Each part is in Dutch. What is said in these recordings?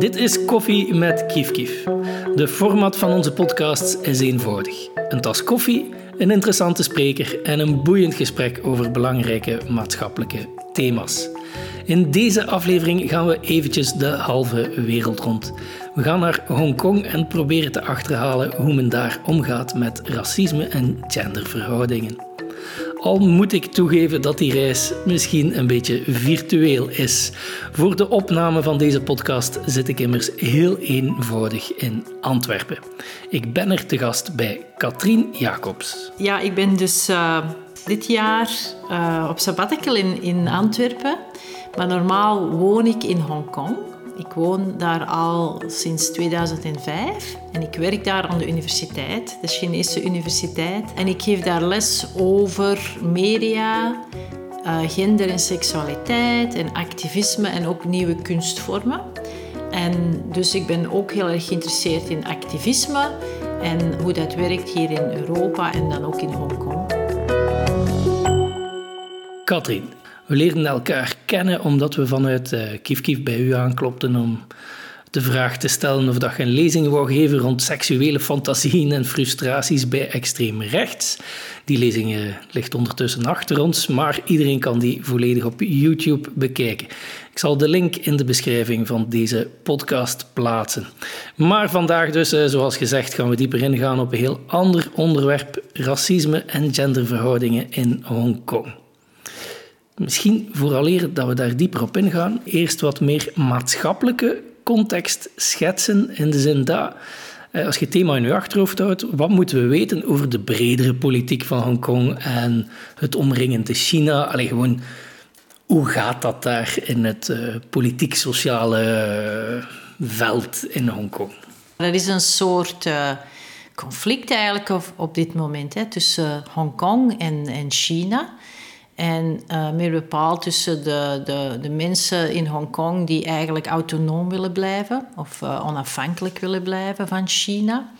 Dit is Koffie met Kief Kief. De format van onze podcast is eenvoudig. Een tas koffie, een interessante spreker en een boeiend gesprek over belangrijke maatschappelijke thema's. In deze aflevering gaan we eventjes de halve wereld rond. We gaan naar Hongkong en proberen te achterhalen hoe men daar omgaat met racisme en genderverhoudingen. Al moet ik toegeven dat die reis misschien een beetje virtueel is. Voor de opname van deze podcast zit ik immers heel eenvoudig in Antwerpen. Ik ben er te gast bij Katrien Jacobs. Ja, ik ben dus uh, dit jaar uh, op sabbatical in, in Antwerpen. Maar normaal woon ik in Hongkong. Ik woon daar al sinds 2005 en ik werk daar aan de universiteit, de Chinese universiteit. En ik geef daar les over media, eh, gender en seksualiteit en activisme en ook nieuwe kunstvormen. En dus ik ben ook heel erg geïnteresseerd in activisme en hoe dat werkt hier in Europa en dan ook in Hongkong. Katrien, we leerden elkaar kennen omdat we vanuit uh, Kief Kief bij u aanklopten om de vraag te stellen of dat je een lezing wou geven rond seksuele fantasieën en frustraties bij extreem rechts. Die lezing ligt ondertussen achter ons, maar iedereen kan die volledig op YouTube bekijken. Ik zal de link in de beschrijving van deze podcast plaatsen. Maar vandaag dus, eh, zoals gezegd, gaan we dieper ingaan op een heel ander onderwerp: racisme en genderverhoudingen in Hongkong. Misschien vooraleer dat we daar dieper op ingaan, eerst wat meer maatschappelijke context schetsen in de zin dat, eh, als je het thema in je achterhoofd houdt, wat moeten we weten over de bredere politiek van Hongkong en het omringende China? Alleen gewoon, hoe gaat dat daar in het uh, politiek-sociale uh, veld in Hongkong? Er is een soort conflict eigenlijk op, op dit moment hè, tussen Hongkong en, en China. En uh, meer bepaald tussen de, de, de mensen in Hongkong die eigenlijk autonoom willen blijven of uh, onafhankelijk willen blijven van China.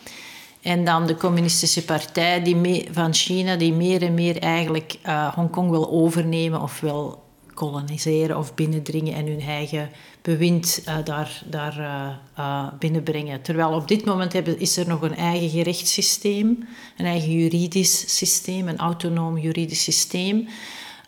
En dan de communistische partij die van China die meer en meer eigenlijk uh, Hongkong wil overnemen of wil koloniseren of binnendringen en hun eigen bewind daar, daar binnenbrengen. Terwijl op dit moment hebben, is er nog een eigen gerechtssysteem, een eigen juridisch systeem, een autonoom juridisch systeem.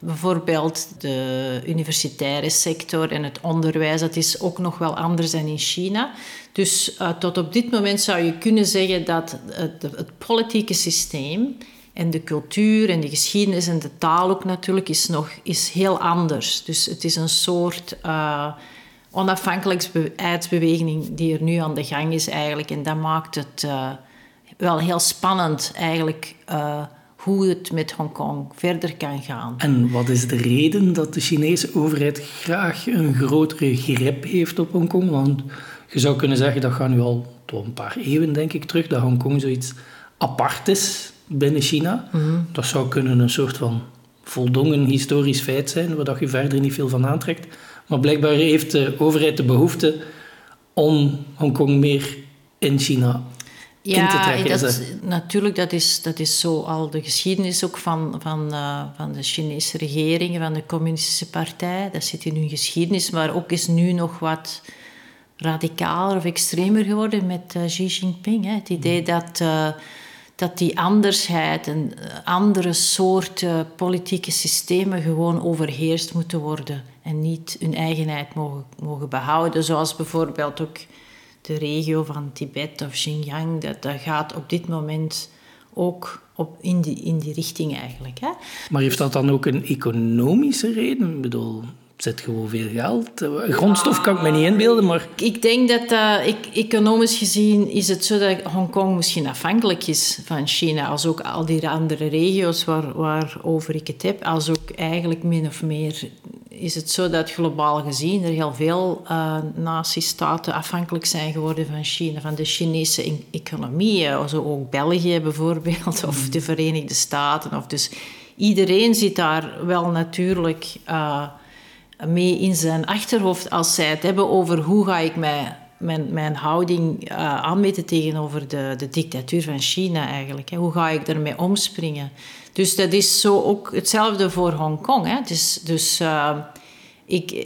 Bijvoorbeeld de universitaire sector en het onderwijs, dat is ook nog wel anders dan in China. Dus uh, tot op dit moment zou je kunnen zeggen dat het, het, politieke systeem en de cultuur en de geschiedenis en de taal ook natuurlijk is nog is heel anders. Dus het is een soort uh, onafhankelijkheidsbeweging die er nu aan de gang is eigenlijk. En dat maakt het uh, wel heel spannend eigenlijk hoe het met Hongkong verder kan gaan. En wat is de reden dat de Chinese overheid graag een grotere grip heeft op Hongkong? Want je zou kunnen zeggen, dat gaat nu al tot een paar eeuwen, denk ik, terug, dat Hongkong zoiets apart is binnen China. Mhm. Dat zou kunnen een soort van voldongen historisch feit zijn, waar je verder niet veel van aantrekt. Maar blijkbaar heeft de overheid de behoefte om Hongkong meer in China ja, Dat, natuurlijk, dat is, dat is zo al de geschiedenis ook van, van, uh, van de Chinese regeringen, van de communistische partij. Dat zit in hun geschiedenis, maar ook is nu nog wat radicaler of extremer geworden met uh, Xi Jinping. Hè. Het idee mm. dat, uh, dat die andersheid en andere soorten politieke systemen gewoon overheerst moeten worden en niet hun eigenheid mogen, mogen behouden. Zoals bijvoorbeeld ook de regio van Tibet of Xinjiang, dat, dat gaat op dit moment ook op in, die, in die richting eigenlijk. Hè. Maar heeft dat dan ook een economische reden? Ik bedoel, zit gewoon veel geld. Grondstof kan ik me niet inbeelden, maar... Ik denk dat uh, economisch gezien is het zo dat Hongkong misschien afhankelijk is van China, als ook al die andere regio's waar, waarover ik het heb, als ook eigenlijk min of meer is het zo dat globaal gezien er heel veel uh, nazistaten afhankelijk zijn geworden van China, van de Chinese economie. Also ook België bijvoorbeeld, of de Verenigde Staten. Of dus iedereen zit daar wel natuurlijk uh, mee in zijn achterhoofd als zij het hebben over hoe ga ik mij mijn, mijn houding uh, aanmeten tegenover de, de dictatuur van China eigenlijk. Hè. Hoe ga ik ermee omspringen? Dus dat is zo ook hetzelfde voor Hongkong. Dus, dus uh,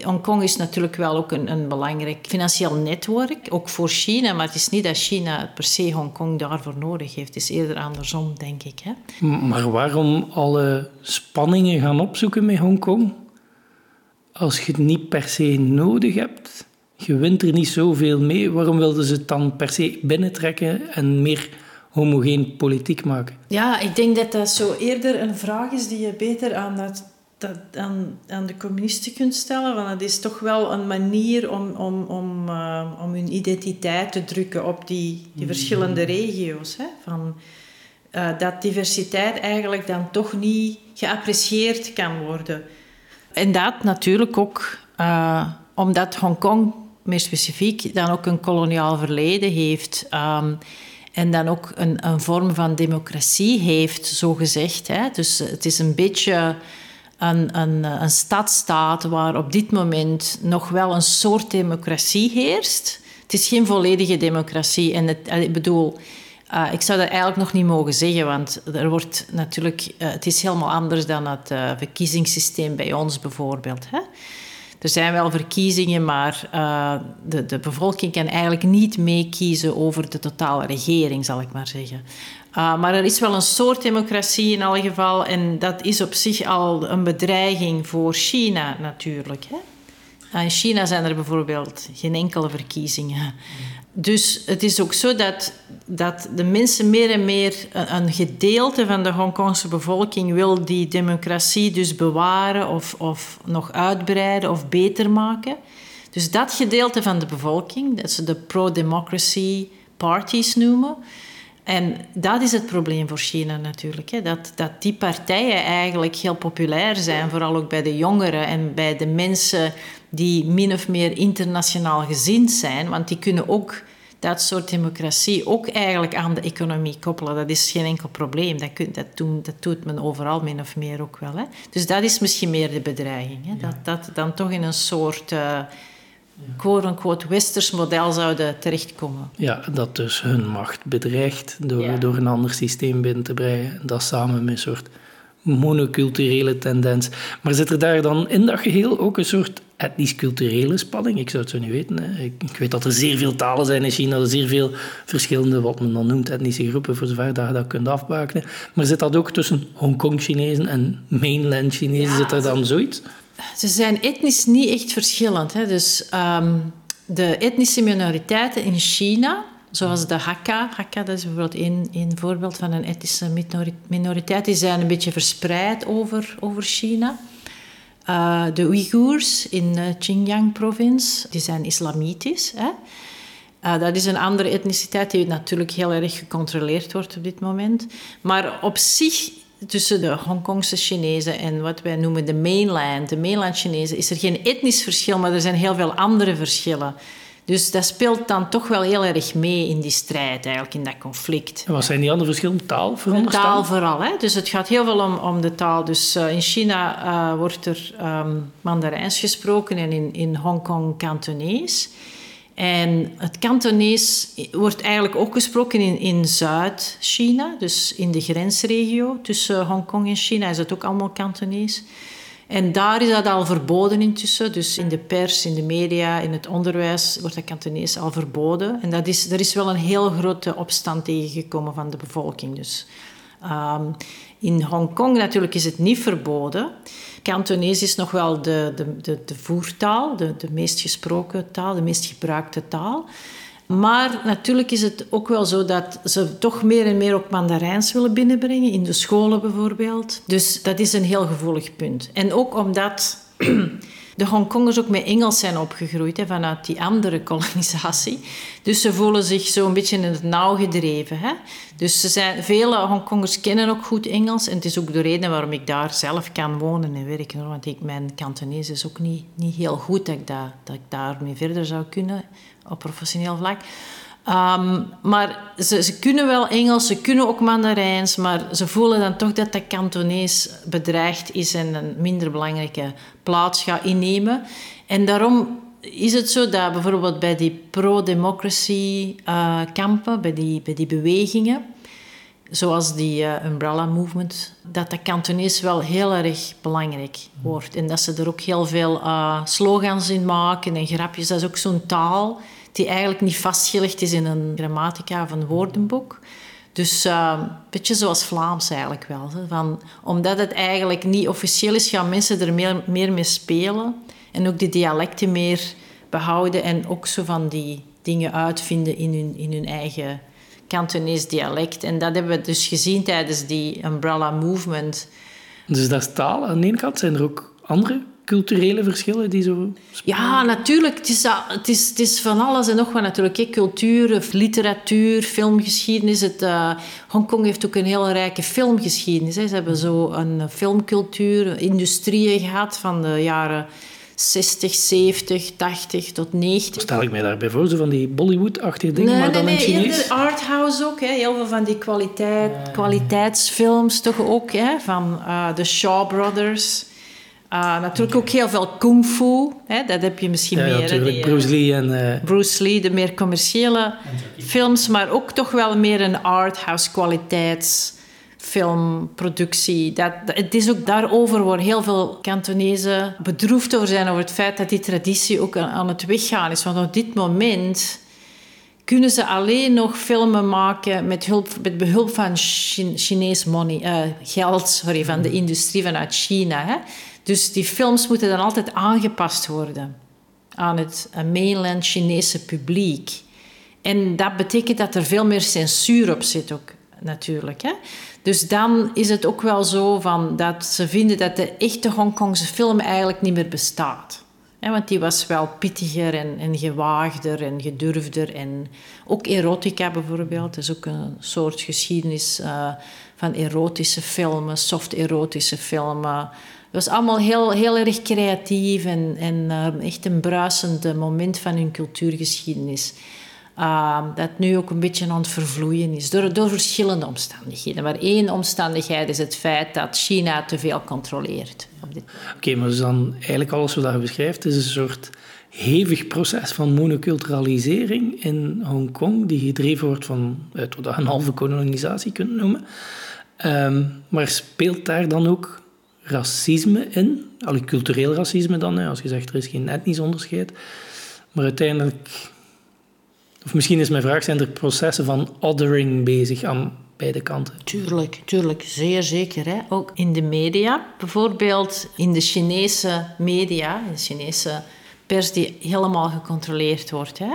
Hongkong is natuurlijk wel ook een, een belangrijk financieel netwerk, ook voor China. Maar het is niet dat China per se Hongkong daarvoor nodig heeft. Het is eerder andersom, denk ik. Hè? Maar waarom alle spanningen gaan opzoeken met Hongkong? Als je het niet per se nodig hebt, je wint er niet zoveel mee. Waarom wilden ze het dan per se binnentrekken en meer homogeen politiek maken? Ja, ik denk dat dat zo eerder een vraag is die je beter aan dat dat aan, aan de communisten kunt stellen. Want het is toch wel een manier om, om, om, uh, om hun identiteit te drukken op die, die mm. verschillende regio's. Hè? Van, uh, dat diversiteit eigenlijk dan toch niet geapprecieerd kan worden. En dat natuurlijk ook uh, omdat Hongkong, meer specifiek, dan ook een koloniaal verleden heeft. Um, en dan ook een, een vorm van democratie heeft, zo gezegd. Hè? Dus het is een beetje een, een, een stadstaat waar op dit moment nog wel een soort democratie heerst. Het is geen volledige democratie. En het, ik bedoel, ik zou dat eigenlijk nog niet mogen zeggen, want er wordt natuurlijk, het is helemaal anders dan het verkiezingssysteem bij ons bijvoorbeeld. Hè? Er zijn wel verkiezingen, maar de, de bevolking kan eigenlijk niet meekiezen over de totale regering, zal ik maar zeggen. Uh, maar er is wel een soort democratie in alle geval. En dat is op zich al een bedreiging voor China natuurlijk. Hè? Ah, in China zijn er bijvoorbeeld geen enkele verkiezingen. Dus het is ook zo dat, dat de mensen meer en meer... Een gedeelte van de Hongkongse bevolking wil die democratie dus bewaren... of, of nog uitbreiden of beter maken. Dus dat gedeelte van de bevolking, dat ze de pro-democracy parties noemen... En dat is het probleem voor China natuurlijk. Hè? Dat, dat die partijen eigenlijk heel populair zijn, vooral ook bij de jongeren en bij de mensen die min of meer internationaal gezind zijn. Want die kunnen ook dat soort democratie ook eigenlijk aan de economie koppelen. Dat is geen enkel probleem. Dat, kun, dat, doen, dat doet men overal min of meer ook wel. Hè? Dus dat is misschien meer de bedreiging. Hè? Dat, dat dan toch in een soort... Uh, quote-unquote westers model zouden terechtkomen. Ja, dat dus hun macht bedreigt door, door een ander systeem binnen te brengen. Dat samen met een soort monoculturele tendens. Maar zit er daar dan in dat geheel ook een soort etnisch-culturele spanning? Ik zou het zo niet weten. Hè. Ik, ik, weet dat er zeer veel talen zijn in China, er zeer veel verschillende, wat men dan noemt, etnische groepen, voor zover dat je dat kunt afbakenen. Maar zit dat ook tussen Hongkong-Chinezen en mainland-Chinezen? zit er dan zoiets? Ze zijn etnisch niet echt verschillend. Hè. Dus um, de etnische minoriteiten in China, zoals de Hakka, Hakka dat is bijvoorbeeld één, één voorbeeld van een etnische minoriteit, die zijn een beetje verspreid over, over China. Uh, de Uyghurs in de Xinjiang-provincie, die zijn islamitisch. Hè. Uh, dat is een andere etniciteit die natuurlijk heel erg gecontroleerd wordt op dit moment. Maar op zich tussen de Hongkongse Chinezen en wat wij noemen de mainland, de mainland Chinezen, is er geen etnisch verschil, maar er zijn heel veel andere verschillen. Dus dat speelt dan toch wel heel erg mee in die strijd, eigenlijk, in dat conflict. En wat zijn die andere verschillen? Taal veronderstel? Taal vooral. Hè? Dus het gaat heel veel om, om de taal. Dus uh, in China uh, wordt er um, Mandarijns gesproken en in, in Hongkong Kantonees. En het Kantonees wordt eigenlijk ook gesproken in, in Zuid-China, dus in de grensregio tussen Hongkong en China is het ook allemaal Kantonees. En daar is dat al verboden intussen. Dus in de pers, in de media, in het onderwijs wordt dat Kantonees al verboden. En dat is, er is wel een heel grote opstand tegengekomen van de bevolking. Dus, um, in Hongkong natuurlijk is het niet verboden. Kantonees is nog wel de, de, de, de voertaal, de, de meest gesproken taal, de meest gebruikte taal. Maar natuurlijk is het ook wel zo dat ze toch meer en meer ook Mandarijns willen binnenbrengen, in de scholen bijvoorbeeld. Dus dat is een heel gevoelig punt. En ook omdat de Hongkongers ook met Engels zijn opgegroeid, hè, vanuit die andere kolonisatie. Dus ze voelen zich zo een beetje in het nauw gedreven. Hè. Dus ze zijn, vele Hongkongers kennen ook goed Engels. En het is ook de reden waarom ik daar zelf kan wonen en werken. Want ik, mijn Kantonees is ook niet, niet heel goed dat ik, dat, dat ik daarmee verder zou kunnen op professioneel vlak. Um, maar ze, ze, kunnen wel Engels, ze kunnen ook Mandarijns, maar ze voelen dan toch dat de Kantonees bedreigd is en een minder belangrijke plaats gaat innemen. En daarom is het zo dat bijvoorbeeld bij die pro-democracy uh, kampen, bij die, bij die bewegingen, zoals die uh, umbrella movement, dat de Kantonees wel heel erg belangrijk wordt. En dat ze er ook heel veel uh, slogans in maken en grapjes. Dat is ook zo'n taal die eigenlijk niet vastgelegd is in een grammatica of een woordenboek. Dus uh, een beetje zoals Vlaams eigenlijk wel. Van, omdat het eigenlijk niet officieel is, gaan mensen er meer, meer mee spelen. En ook die dialecten meer behouden. En ook zo van die dingen uitvinden in hun, in hun eigen Kantonees dialect. En dat hebben we dus gezien tijdens die Umbrella Movement. Dus dat is taal. Aan de ene kant zijn er ook andere culturele verschillen die zo... Ja, natuurlijk. Het is, het, is, het is van alles en nog wat natuurlijk. Cultuur, literatuur, filmgeschiedenis. Het, uh, Hongkong heeft ook een hele rijke filmgeschiedenis. Hè. Ze hebben zo een filmcultuur, industrieën gehad van de jaren 60, 70, 80 tot 90. Stel ik mij daarbij voor, zo van die Bollywood-achtige dingen, nee, maar dan nee, in Chinees? Nee, arthouse ook. Hè. Heel veel van die kwaliteit, kwaliteitsfilms toch ook. Hè. Van uh, de Shaw Brothers. Uh, natuurlijk ook heel veel kung fu. Hè. Dat heb je misschien ja, meer. natuurlijk. Die, Bruce Lee en... Uh... Bruce Lee, de meer commerciële films. Maar ook toch wel meer een arthouse kwaliteits filmproductie. Dat, het is ook daarover waar heel veel Kantonezen bedroefd over zijn, over het feit dat die traditie ook aan, het weggaan is. Want op dit moment kunnen ze alleen nog filmen maken met, hulp, met behulp van Chinees money, uh, geld sorry, van de industrie vanuit China. Hè? Dus die films moeten dan altijd aangepast worden aan het mainland Chinese publiek. En dat betekent dat er veel meer censuur op zit ook, natuurlijk. Hè? Dus dan is het ook wel zo van dat ze vinden dat de echte Hongkongse film eigenlijk niet meer bestaat. want die was wel pittiger en, en gewaagder en gedurfder. En ook erotica bijvoorbeeld. Dat is ook een soort geschiedenis uh, van erotische filmen, soft erotische filmen. Het was allemaal heel, heel erg creatief en, en uh, echt een bruisend moment van hun cultuurgeschiedenis. Uh, dat nu ook een beetje aan het vervloeien is door, door verschillende omstandigheden. Maar één omstandigheid is het feit dat China te veel controleert. Oké, maar dus dan eigenlijk alles wat je beschrijft is een soort hevig proces van monoculturalisering in Hongkong, die gedreven wordt vanuit wat je een halve kolonisatie kunt noemen. Um, maar speelt daar dan ook racisme in? Allee, cultureel racisme dan, hè? als je zegt er is geen etnisch onderscheid. Maar uiteindelijk of misschien is mijn vraag, zijn er processen van othering bezig aan beide kanten? Tuurlijk, tuurlijk. Zeer zeker. Hè? Ook in de media. Bijvoorbeeld in de Chinese media, de Chinese pers die helemaal gecontroleerd wordt. Hè?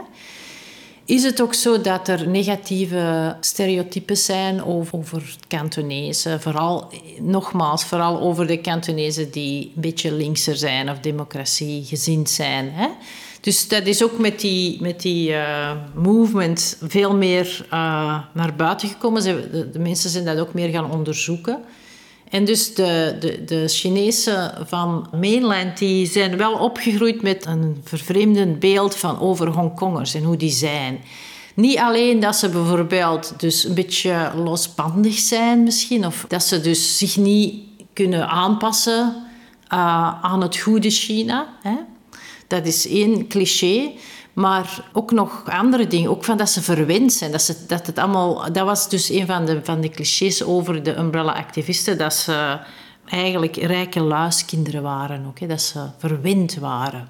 Is het ook zo dat er negatieve stereotypes zijn over, over Kantonezen? Vooral, nogmaals, vooral over de Kantonezen die een beetje linkser zijn of democratie gezind zijn. Hè? Dus dat is ook met die, met die uh, movement veel meer uh, naar buiten gekomen. De, mensen zijn dat ook meer gaan onderzoeken. En dus de, de, de Chinezen van mainland die zijn wel opgegroeid met een vervreemdend beeld van over Hongkongers en hoe die zijn. Niet alleen dat ze bijvoorbeeld dus een beetje losbandig zijn misschien, of dat ze dus zich niet kunnen aanpassen uh, aan het goede China. Hè? Dat is één cliché. Maar ook nog andere dingen. Ook van dat ze verwend zijn. Dat, ze, dat, het allemaal, dat was dus een van de, van de clichés over de umbrella-activisten. Dat ze eigenlijk rijke luiskinderen waren. Ook, dat ze verwend waren.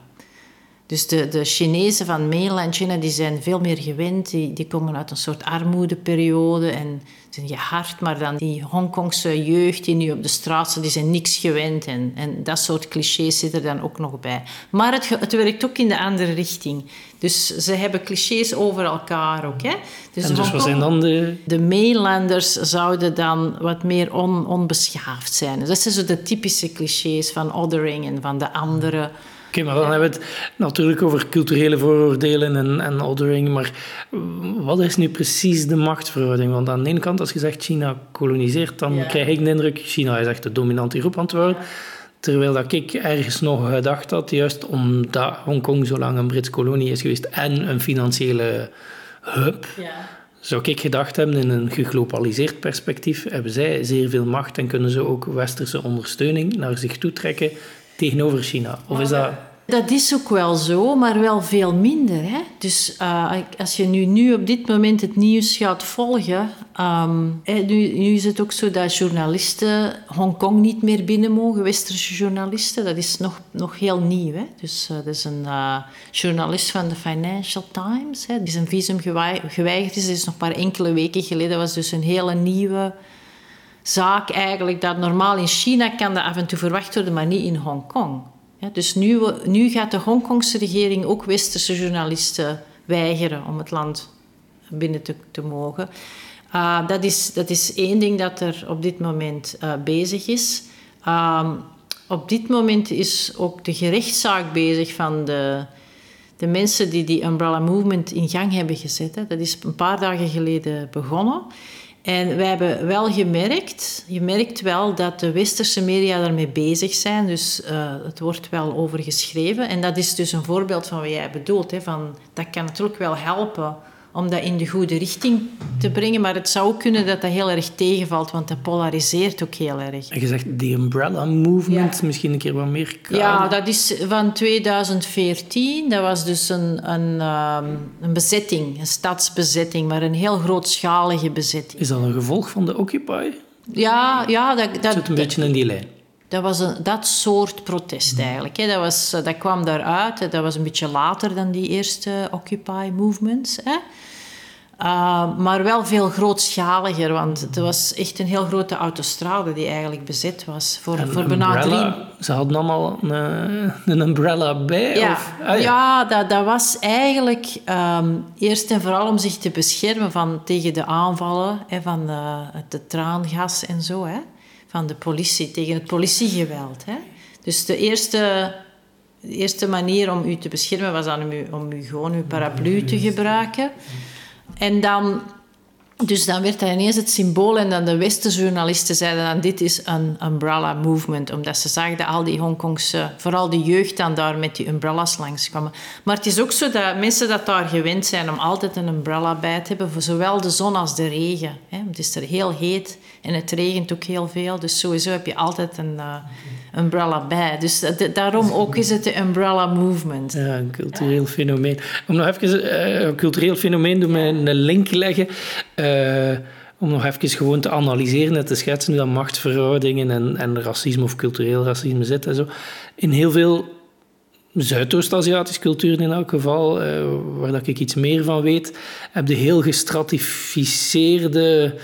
Dus de, de Chinezen van mainland China die zijn veel meer gewend. Die, die komen uit een soort armoedeperiode en zijn gehard. Maar dan die Hongkongse jeugd die nu op de straat staat, die zijn niks gewend. En, en dat soort clichés zit er dan ook nog bij. Maar het, het werkt ook in de andere richting. Dus ze hebben clichés over elkaar ook. Hè? Dus, en dus wat zijn dan de... De mainlanders zouden dan wat meer on, onbeschaafd zijn. Dus dat zijn zo de typische clichés van othering en van de andere... Oké, maar dan hebben we het natuurlijk over culturele vooroordelen en, en othering. Maar wat is nu precies de machtsverhouding? Want aan de ene kant, als je zegt China koloniseert, dan krijg ik de indruk China is echt de dominante groep aan het worden. Terwijl dat ik ergens nog gedacht had, juist omdat Hongkong zo lang een Brits kolonie is geweest en een financiële hub, ja. zou ik gedacht hebben in een geglobaliseerd perspectief, hebben zij zeer veel macht en kunnen ze ook westerse ondersteuning naar zich toe trekken tegenover China? Of is dat... Dat is ook wel zo, maar wel veel minder. Hè? Dus uh, als je nu, nu op dit moment het nieuws gaat volgen... Um, nu, nu, is het ook zo dat journalisten Hongkong niet meer binnen mogen, westerse journalisten. Dat is nog, nog heel nieuw. Hè? Dus uh, dat is een uh, journalist van de Financial Times. Hè? Die zijn visum geweigerd is. Dat is nog maar enkele weken geleden. Dat was dus een hele nieuwe zaak eigenlijk. Dat normaal in China kan dat af en toe verwacht worden, maar niet in Hongkong. Ja, dus nu, nu gaat de Hongkongse regering ook westerse journalisten weigeren om het land binnen te, mogen. Uh, dat, is, dat is één ding dat er op dit moment uh, bezig is. Uh, op dit moment is ook de gerechtszaak bezig van de, de mensen die die Umbrella Movement in gang hebben gezet. Dat is een paar dagen geleden begonnen. En wij hebben wel gemerkt, je merkt wel dat de westerse media daarmee bezig zijn. Dus uh, het wordt wel over geschreven. En dat is dus een voorbeeld van wat jij bedoelt. Hè, van, dat kan natuurlijk wel helpen om dat in de goede richting te brengen. Maar het zou kunnen dat dat heel erg tegenvalt, want dat polariseert ook heel erg. En je zegt de Umbrella Movement, misschien een keer wat meer Ja, dat is van 2014. Dat was dus een, een, um, een bezetting, een stadsbezetting, maar een heel grootschalige bezetting. Is dat een gevolg van de Occupy? Ja, ja dat, dat, het zit een beetje in die lijn. Dat was een, dat soort protest eigenlijk. Hè. Dat, was, dat kwam daaruit. Dat was een beetje later dan die eerste Occupy movements. Hè. Uh, maar wel veel grootschaliger, want het was echt een heel grote autostrade die eigenlijk bezet was voor, voor. Ze hadden allemaal een, een umbrella bij? Ja, of? Ah, ja. ja. dat, dat was eigenlijk um, eerst en vooral om zich te beschermen van, tegen de aanvallen hè, van het traangas en zo. Hè van de politie, tegen het politiegeweld. Hè? Dus de eerste, eerste manier om u te beschermen was dan om u, om u gewoon uw paraplu te gebruiken. En dan, dus dan werd dat ineens het symbool en dan de westenjournalisten zeiden dan dit is een umbrella movement. Omdat ze zagen dat al die Hongkongse, vooral de jeugd dan daar met die umbrellas langskwamen. Maar het is ook zo dat mensen dat daar gewend zijn om altijd een umbrella bij te hebben. Voor zowel de zon als de regen. Het is er heel heet en het regent ook heel veel. Dus sowieso heb je altijd een uh, umbrella bij. Dus daarom ook is het de umbrella movement. Ja, een cultureel fenomeen. Om nog even uh, een cultureel fenomeen door mij een link leggen. Uh, om nog even gewoon te analyseren en te schetsen hoe dat machtsverhoudingen en, en racisme of cultureel racisme zit en zo. In heel veel Zuidoost-Aziatische culturen in elk geval, uh, waar dat ik iets meer van weet, heb je heel gestratificeerde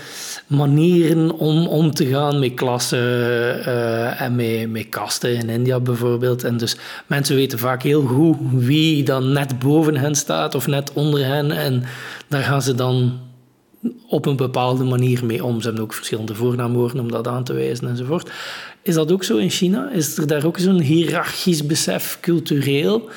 manieren om om te gaan met klassen uh, en met, met kasten in India bijvoorbeeld. En dus mensen weten vaak heel goed wie dan net boven hen staat of net onder hen. En daar gaan ze dan op een bepaalde manier mee om. Ze hebben ook verschillende voornaamwoorden om dat aan te wijzen enzovoort. Is dat ook zo in China? Is er daar ook zo'n hiërarchisch besef cultureel?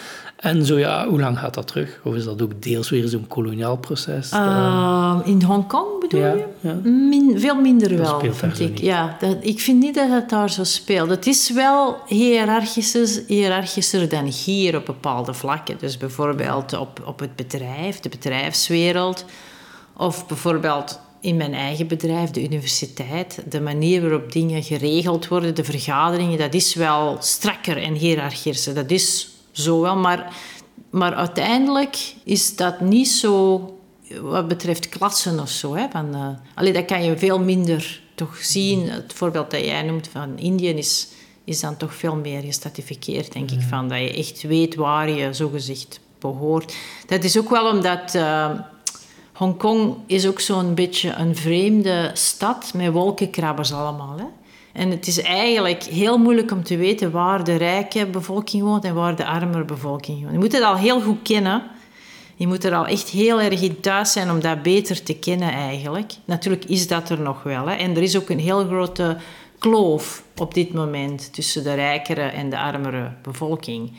En zo ja, hoe lang gaat dat terug? Of is dat ook deels weer zo'n koloniaal proces? Uh, in Hongkong bedoel ja, je? Ja. Min, veel minder wel, vind ik. Ja, dat, ik vind niet dat het daar zo speelt. Het is wel hiërarchischer, hiërarchischer dan hier op bepaalde vlakken. Dus bijvoorbeeld op, op het bedrijf, de bedrijfswereld. Of bijvoorbeeld in mijn eigen bedrijf, de universiteit, de manier waarop dingen geregeld worden, de vergaderingen, dat is wel strakker en hiërarchischer. Dat is zo wel, maar, maar uiteindelijk is dat niet zo wat betreft klassen of zo. Hè, van, uh, allee, dat kan je veel minder toch zien. Het voorbeeld dat jij noemt van Indië is, is dan toch veel meer gestratificeerd, denk ik. Van, dat je echt weet waar je zogezegd behoort. Dat is ook wel omdat... Uh, Hongkong is ook zo'n beetje een vreemde stad met wolkenkrabbers allemaal. Hè? En het is eigenlijk heel moeilijk om te weten waar de rijke bevolking woont en waar de arme bevolking woont. Je moet het al heel goed kennen. Je moet er al echt heel erg in thuis zijn om dat beter te kennen eigenlijk. Natuurlijk is dat er nog wel. Hè? En er is ook een heel grote kloof op dit moment tussen de rijkere en de armere bevolking.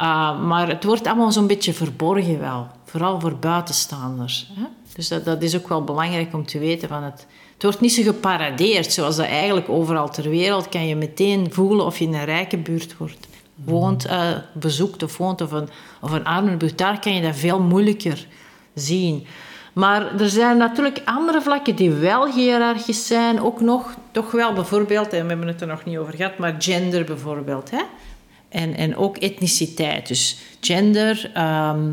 Uh, maar het wordt allemaal zo'n beetje verborgen wel. Vooral voor buitenstaanders. Hè? Dus dat, dat is ook wel belangrijk om te weten. Van het wordt niet zo geparadeerd zoals dat eigenlijk overal ter wereld. Kan je meteen voelen of je in een rijke buurt wordt, woont, uh, bezoekt of woont of een, of een arme buurt. Daar kan je dat veel moeilijker zien. Maar er zijn natuurlijk andere vlakken die wel hiërarchisch zijn. Ook nog, toch wel bijvoorbeeld, en we hebben het er nog niet over gehad, maar gender bijvoorbeeld. Hè? En, en ook etniciteit, dus gender. ehm,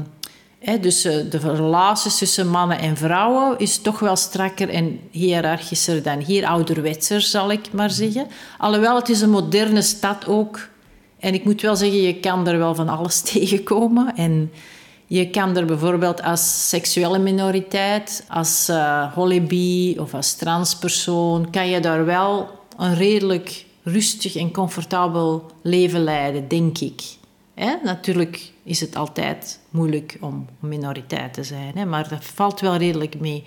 dus eh, de relaties tussen mannen en vrouwen is toch wel strakker en hiërarchischer dan hier, ouderwetser zal ik maar zeggen. Alhoewel, het is een moderne stad ook. En ik moet wel zeggen, je kan er wel van alles tegenkomen. En je kan er bijvoorbeeld als seksuele minoriteit, als uh, holibi of als transpersoon, kan je daar wel een redelijk rustig en comfortabel leven leiden, denk ik. Hè? Natuurlijk is het altijd moeilijk om minoriteit te zijn, hè? maar dat valt wel redelijk mee.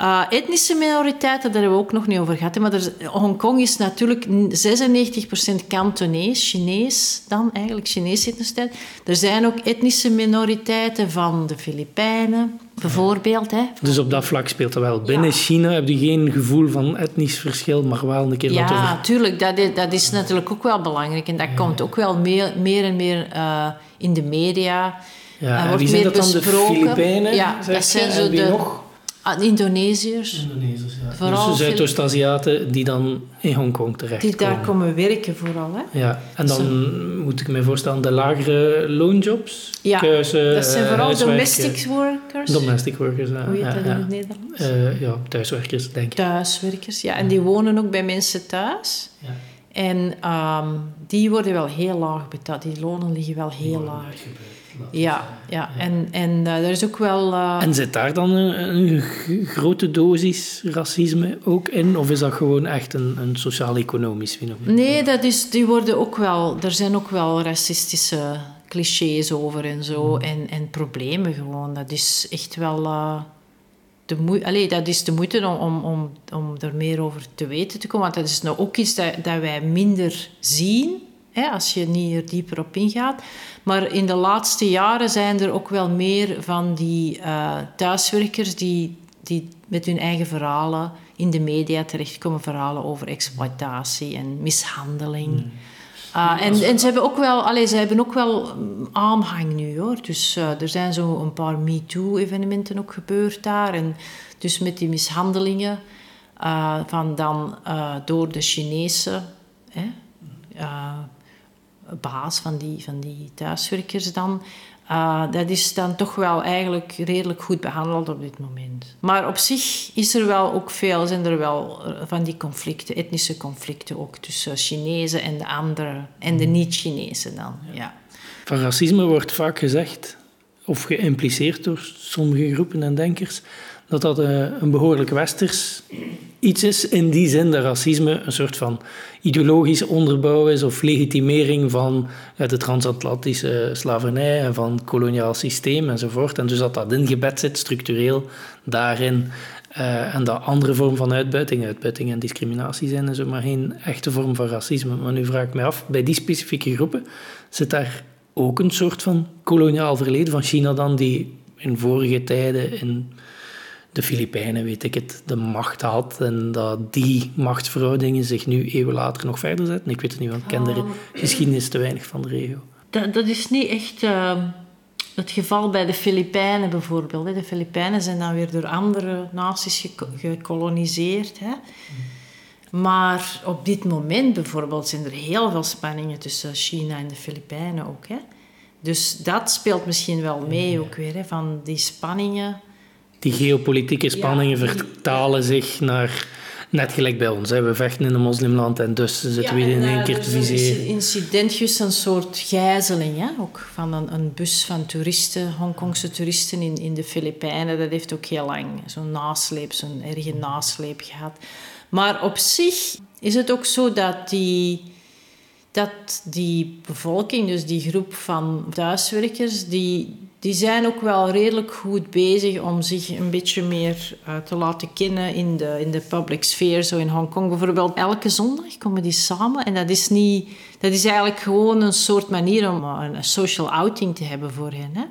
Uh, etnische minoriteiten, daar hebben we ook nog niet over gehad. hè, Maar Hongkong is natuurlijk 96% Kantonees, Chinees dan eigenlijk, Chinese etniciteit. Er zijn ook etnische minoriteiten van de Filipijnen, bijvoorbeeld. Hè. Dus op dat vlak speelt dat wel. Binnen Ja. China heb je geen gevoel van etnisch verschil, maar wel een keer dat Ja, tuurlijk, dat is, dat is natuurlijk ook wel belangrijk. En dat komt ook wel meer, meer en meer eh, in de media. Ja, en wordt wie zijn meer dat dan? De. Filipijnen? Ja, dat zijn zo de- nog? Ah, Indonesiërs, Indonesiërs, ja. Vooral dus de Zuidoost-Aziaten die dan in Hongkong terechtkomen. die daar komen werken vooral. Hè. Ja, en dan moet ik me voorstellen de lagere loonjobs. Ja, Kuisen, Dat zijn eh, vooral huiswerken. domestic workers. Domestic workers, ja. Hoe heet ja, dat ja. in het Nederlands? Eh, ja, thuiswerkers, denk ik. Thuiswerkers, ja. En die wonen ook bij mensen thuis. Ja. En ehm, die worden wel heel laag betaald. Die lonen liggen wel heel laag. Ja, ja. En, en eh, er is ook wel... eh, En zit daar dan een, grote dosis racisme ook in? Of is dat gewoon echt een, een sociaal-economisch fenomeen? Nee, dat is, die worden ook wel... Er zijn ook wel racistische clichés over en zo. En, en problemen gewoon. Dat is echt wel... eh, de moe- Allee, dat is de moeite om, om, om, om er meer over te weten te komen. Want dat is nou ook iets dat, dat wij minder zien, hè, als je niet er dieper op ingaat. Maar in de laatste jaren zijn er ook wel meer van die eh, thuiswerkers die, die met hun eigen verhalen in de media terechtkomen. Verhalen over exploitatie en mishandeling. Ah, en, en ze hebben ook wel, allee, ze hebben ook wel mm, aanhang nu hoor. Dus eh, er zijn zo een paar MeToo-evenementen ook gebeurd daar. En dus met die mishandelingen eh, van dan eh, door de Chinese hè, eh, baas van die, van die thuiswerkers dan. eh, dat is dan toch wel eigenlijk redelijk goed behandeld op dit moment. Maar op zich is er wel ook veel, zijn er wel eh, van die conflicten, etnische conflicten ook tussen Chinezen en de anderen en de niet-Chinezen dan. Ja. Van racisme wordt vaak gezegd, of geïmpliceerd door sommige groepen en denkers, dat dat eh, een behoorlijk westers iets is. In die zin dat racisme een soort van ideologische onderbouw is of legitimering van de transatlantische slavernij en van het koloniaal systeem enzovoort. En dus dat dat ingebed zit structureel daarin. eh, en dat andere vormen van uitbuiting, uitbuiting en discriminatie zijn en zo, maar geen echte vorm van racisme. Maar nu vraag ik mij af, bij die specifieke groepen zit daar ook een soort van koloniaal verleden van China dan, die in vorige tijden in de Filipijnen, weet ik het, de macht had en dat die machtsverhoudingen zich nu eeuwen later nog verder zetten. Ik weet het niet, want ik ken de geschiedenis te weinig van de regio. Dat, dat is niet echt eh, het geval bij de Filipijnen bijvoorbeeld. Hè. De Filipijnen zijn dan weer door andere naties gekoloniseerd. Hè. Maar op dit moment bijvoorbeeld zijn er heel veel spanningen tussen China en de Filipijnen ook. Hè. Dus dat speelt misschien wel mee ook weer, hè, van die spanningen. Die geopolitieke spanningen vertalen zich naar, net gelijk bij ons. Hè. We vechten in een moslimland en dus zitten we in één keer te viseren. Een incidentjes, een soort gijzeling, hè? ook van een, een bus van toeristen, Hongkongse toeristen in, in de Filipijnen. Dat heeft ook heel lang zo'n nasleep, zo'n erge nasleep gehad. Maar op zich is het ook zo dat die, dat die bevolking, dus die groep van thuiswerkers, die, die zijn ook wel redelijk goed bezig om zich een beetje meer eh, te laten kennen in de, in de public sphere. Zo in Hongkong bijvoorbeeld. Elke zondag komen die samen en dat is, niet, dat is eigenlijk gewoon een soort manier om eh, een social outing te hebben voor hen. Hè?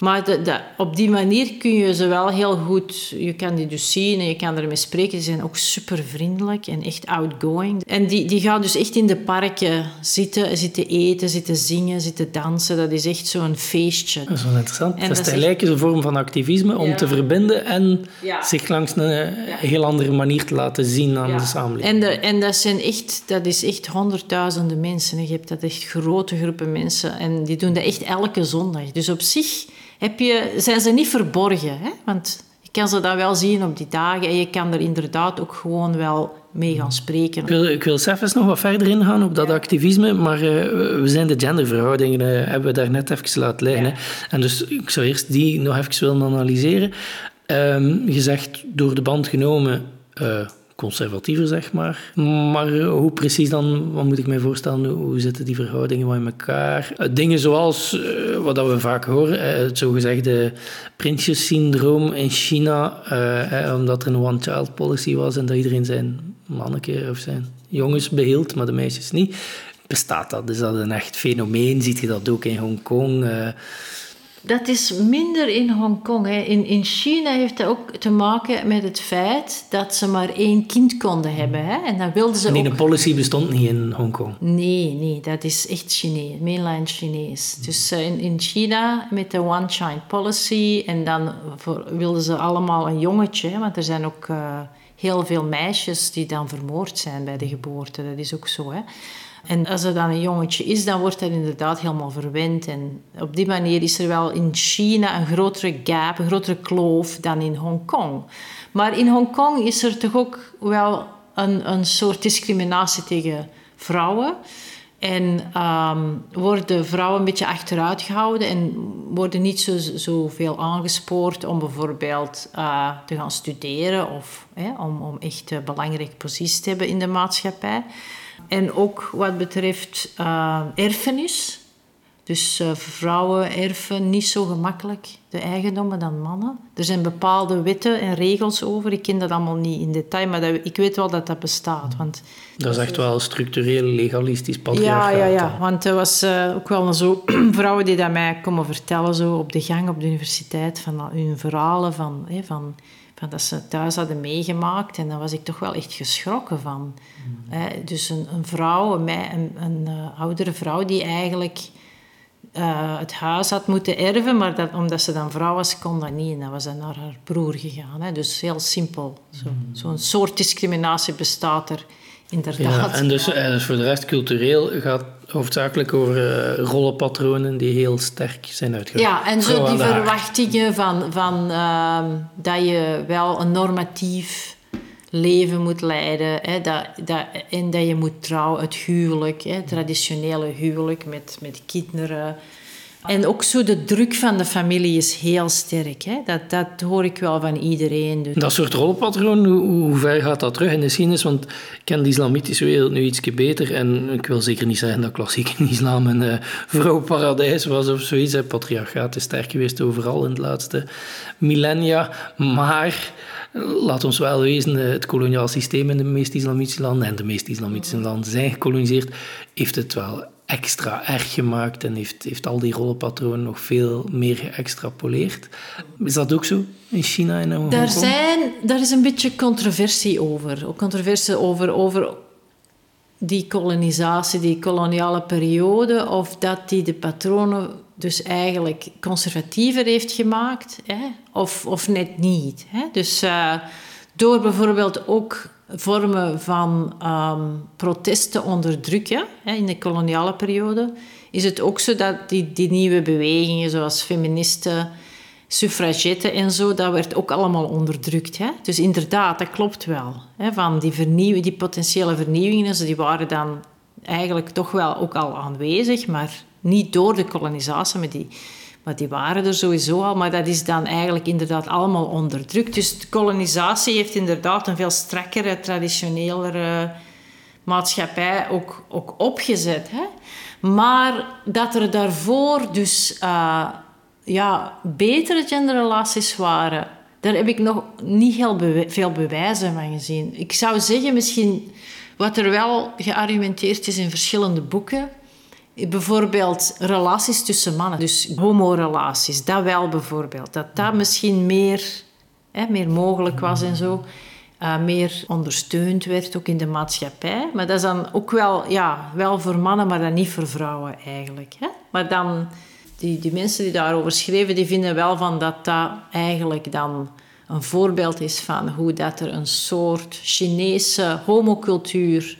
Maar de, de, op die manier kun je ze wel heel goed... Je kan die dus zien en je kan ermee spreken. Ze zijn ook super vriendelijk en echt outgoing. En die, die gaan dus echt in de parken zitten, zitten eten, zitten zingen, zitten dansen. Dat is echt zo'n feestje. Dat is wel interessant. En dat, is tegelijk een vorm van activisme om te verbinden en Ja. zich langs een heel andere manier te laten zien aan de samenleving. En, de, en dat, zijn echt, dat is echt honderdduizenden mensen. Je hebt dat echt grote groepen mensen. En die doen dat echt elke zondag. Dus op zich heb je, zijn ze niet verborgen. Hè? Want je kan ze dan wel zien op die dagen. En je kan er inderdaad ook gewoon wel mee gaan spreken. Ik wil, ik wil zelf eens nog wat verder ingaan op dat activisme, maar eh, we zijn de genderverhoudingen eh, hebben we daar net even laten liggen. hè. En dus ik zou eerst die nog even willen analyseren. Ehm, je zegt door de band genomen eh, conservatiever, zeg maar. Maar eh, hoe precies dan, wat moet ik mij voorstellen, hoe, zitten die verhoudingen wel in elkaar? Eh, dingen zoals, eh, wat we vaak horen, het zogezegde prinsjessyndroom in China, omdat er een one-child policy was en dat iedereen zijn manneke of zijn jongens behield, maar de meisjes niet. Bestaat dat? Is dat een echt fenomeen? Ziet je dat ook in Hongkong? Dat is minder in Hongkong. Hè. In, in China heeft dat ook te maken met het feit dat ze maar één kind konden hebben. Hè. En dan wilden ze nee, ook... de policy bestond niet in Hongkong. Nee, nee, dat is echt Chinees, mainland Chinees. Dus eh, in, in China met de one-child policy en dan voor, wilden ze allemaal een jongetje, hè, want er zijn ook eh, heel veel meisjes die dan vermoord zijn bij de geboorte. Dat is ook zo, hè. En als er dan een jongetje is, dan wordt dat inderdaad helemaal verwend. En op die manier is er wel in China een grotere gap, een grotere kloof dan in Hongkong. Maar in Hongkong is er toch ook wel een, een soort discriminatie tegen vrouwen. En ehm, worden vrouwen een beetje achteruit gehouden en worden niet zo, aangespoord om bijvoorbeeld eh, te gaan studeren of hè, om, om echt een belangrijke positie te hebben in de maatschappij. En ook wat betreft eh, erfenis. Dus eh, vrouwen erven niet zo gemakkelijk de eigendommen dan mannen. Er zijn bepaalde wetten en regels over. Ik ken dat allemaal niet in detail, maar dat, ik weet wel dat dat bestaat. Want Dat is echt wel structureel legalistisch ja, patriarchaat. ja, ja. hè. Want er was eh, ook wel zo vrouwen die dat mij komen vertellen zo op de gang op de universiteit van hun verhalen van, hè, van, van dat ze thuis hadden meegemaakt. En daar was ik toch wel echt geschrokken van. Hè, dus een, een vrouw, een, mei- een, een eh, oudere vrouw die eigenlijk eh, het huis had moeten erven, maar dat, omdat ze dan vrouw was, kon dat niet. En dan was dat naar haar broer gegaan. Hè. Dus heel simpel. Zo- Zo'n soort discriminatie bestaat er inderdaad. Ja, en dus, eh, dus voor de rest cultureel gaat hoofdzakelijk over eh, rollenpatronen die heel sterk zijn uitgewerkt. Ja, en zo die verwachtingen van, van ehm, dat je wel een normatief leven moet leiden. Hè, dat, dat, en dat je moet trouwen, het huwelijk, hè, het traditionele huwelijk met, met kinderen. En ook zo de druk van de familie is heel sterk. Hè. Dat, dat hoor ik wel van iedereen. Dus. Dat soort rolpatroon, hoe, hoe ver gaat dat terug in de geschiedenis? Want ik ken de islamitische wereld nu iets beter. En ik wil zeker niet zeggen dat klassiek islam een eh, vrouwparadijs was of zoiets. hè. Patriarchaat is sterk geweest overal in de laatste millennia. Maar eh, laat ons wel wezen, eh, het koloniaal systeem in de meeste islamitische landen, en de meeste islamitische landen zijn gekoloniseerd, heeft het wel extra erg gemaakt en heeft, heeft al die rollenpatronen nog veel meer geëxtrapoleerd. Is dat ook zo in China en Hongkong? Daar, zijn, daar is een beetje controversie over. Ook controversie over, over die kolonisatie, die koloniale periode, of dat die de patronen dus eigenlijk conservatiever heeft gemaakt, hè? Of, of net niet. Hè? Dus eh, door bijvoorbeeld ook vormen van ehm, protest te onderdrukken hè, in de koloniale periode, is het ook zo dat die, die nieuwe bewegingen zoals feministen, suffragetten en zo, dat werd ook allemaal onderdrukt. Hè? Dus inderdaad, dat klopt wel. Hè? Van die, vernieuw, die potentiële vernieuwingen, die waren dan eigenlijk toch wel ook al aanwezig, maar niet door de kolonisatie, maar die, maar die waren er sowieso al. Maar dat is dan eigenlijk inderdaad allemaal onderdrukt. Dus de kolonisatie heeft inderdaad een veel strakkere, traditionelere maatschappij ook, ook opgezet. Hè? Maar dat er daarvoor dus eh, ja, betere genderrelaties waren, daar heb ik nog niet heel veel bewijzen van gezien. Ik zou zeggen, misschien wat er wel geargumenteerd is in verschillende boeken, Bijvoorbeeld relaties tussen mannen, dus homorelaties, dat wel bijvoorbeeld. Dat dat misschien meer, hè, meer mogelijk was en zo. Uh, meer ondersteund werd, ook in de maatschappij. Maar dat is dan ook wel, ja, wel voor mannen, maar dan niet voor vrouwen eigenlijk. Hè? Maar dan, die, die mensen die daarover schreven, die vinden wel van dat dat eigenlijk dan een voorbeeld is van hoe dat er een soort Chinese homocultuur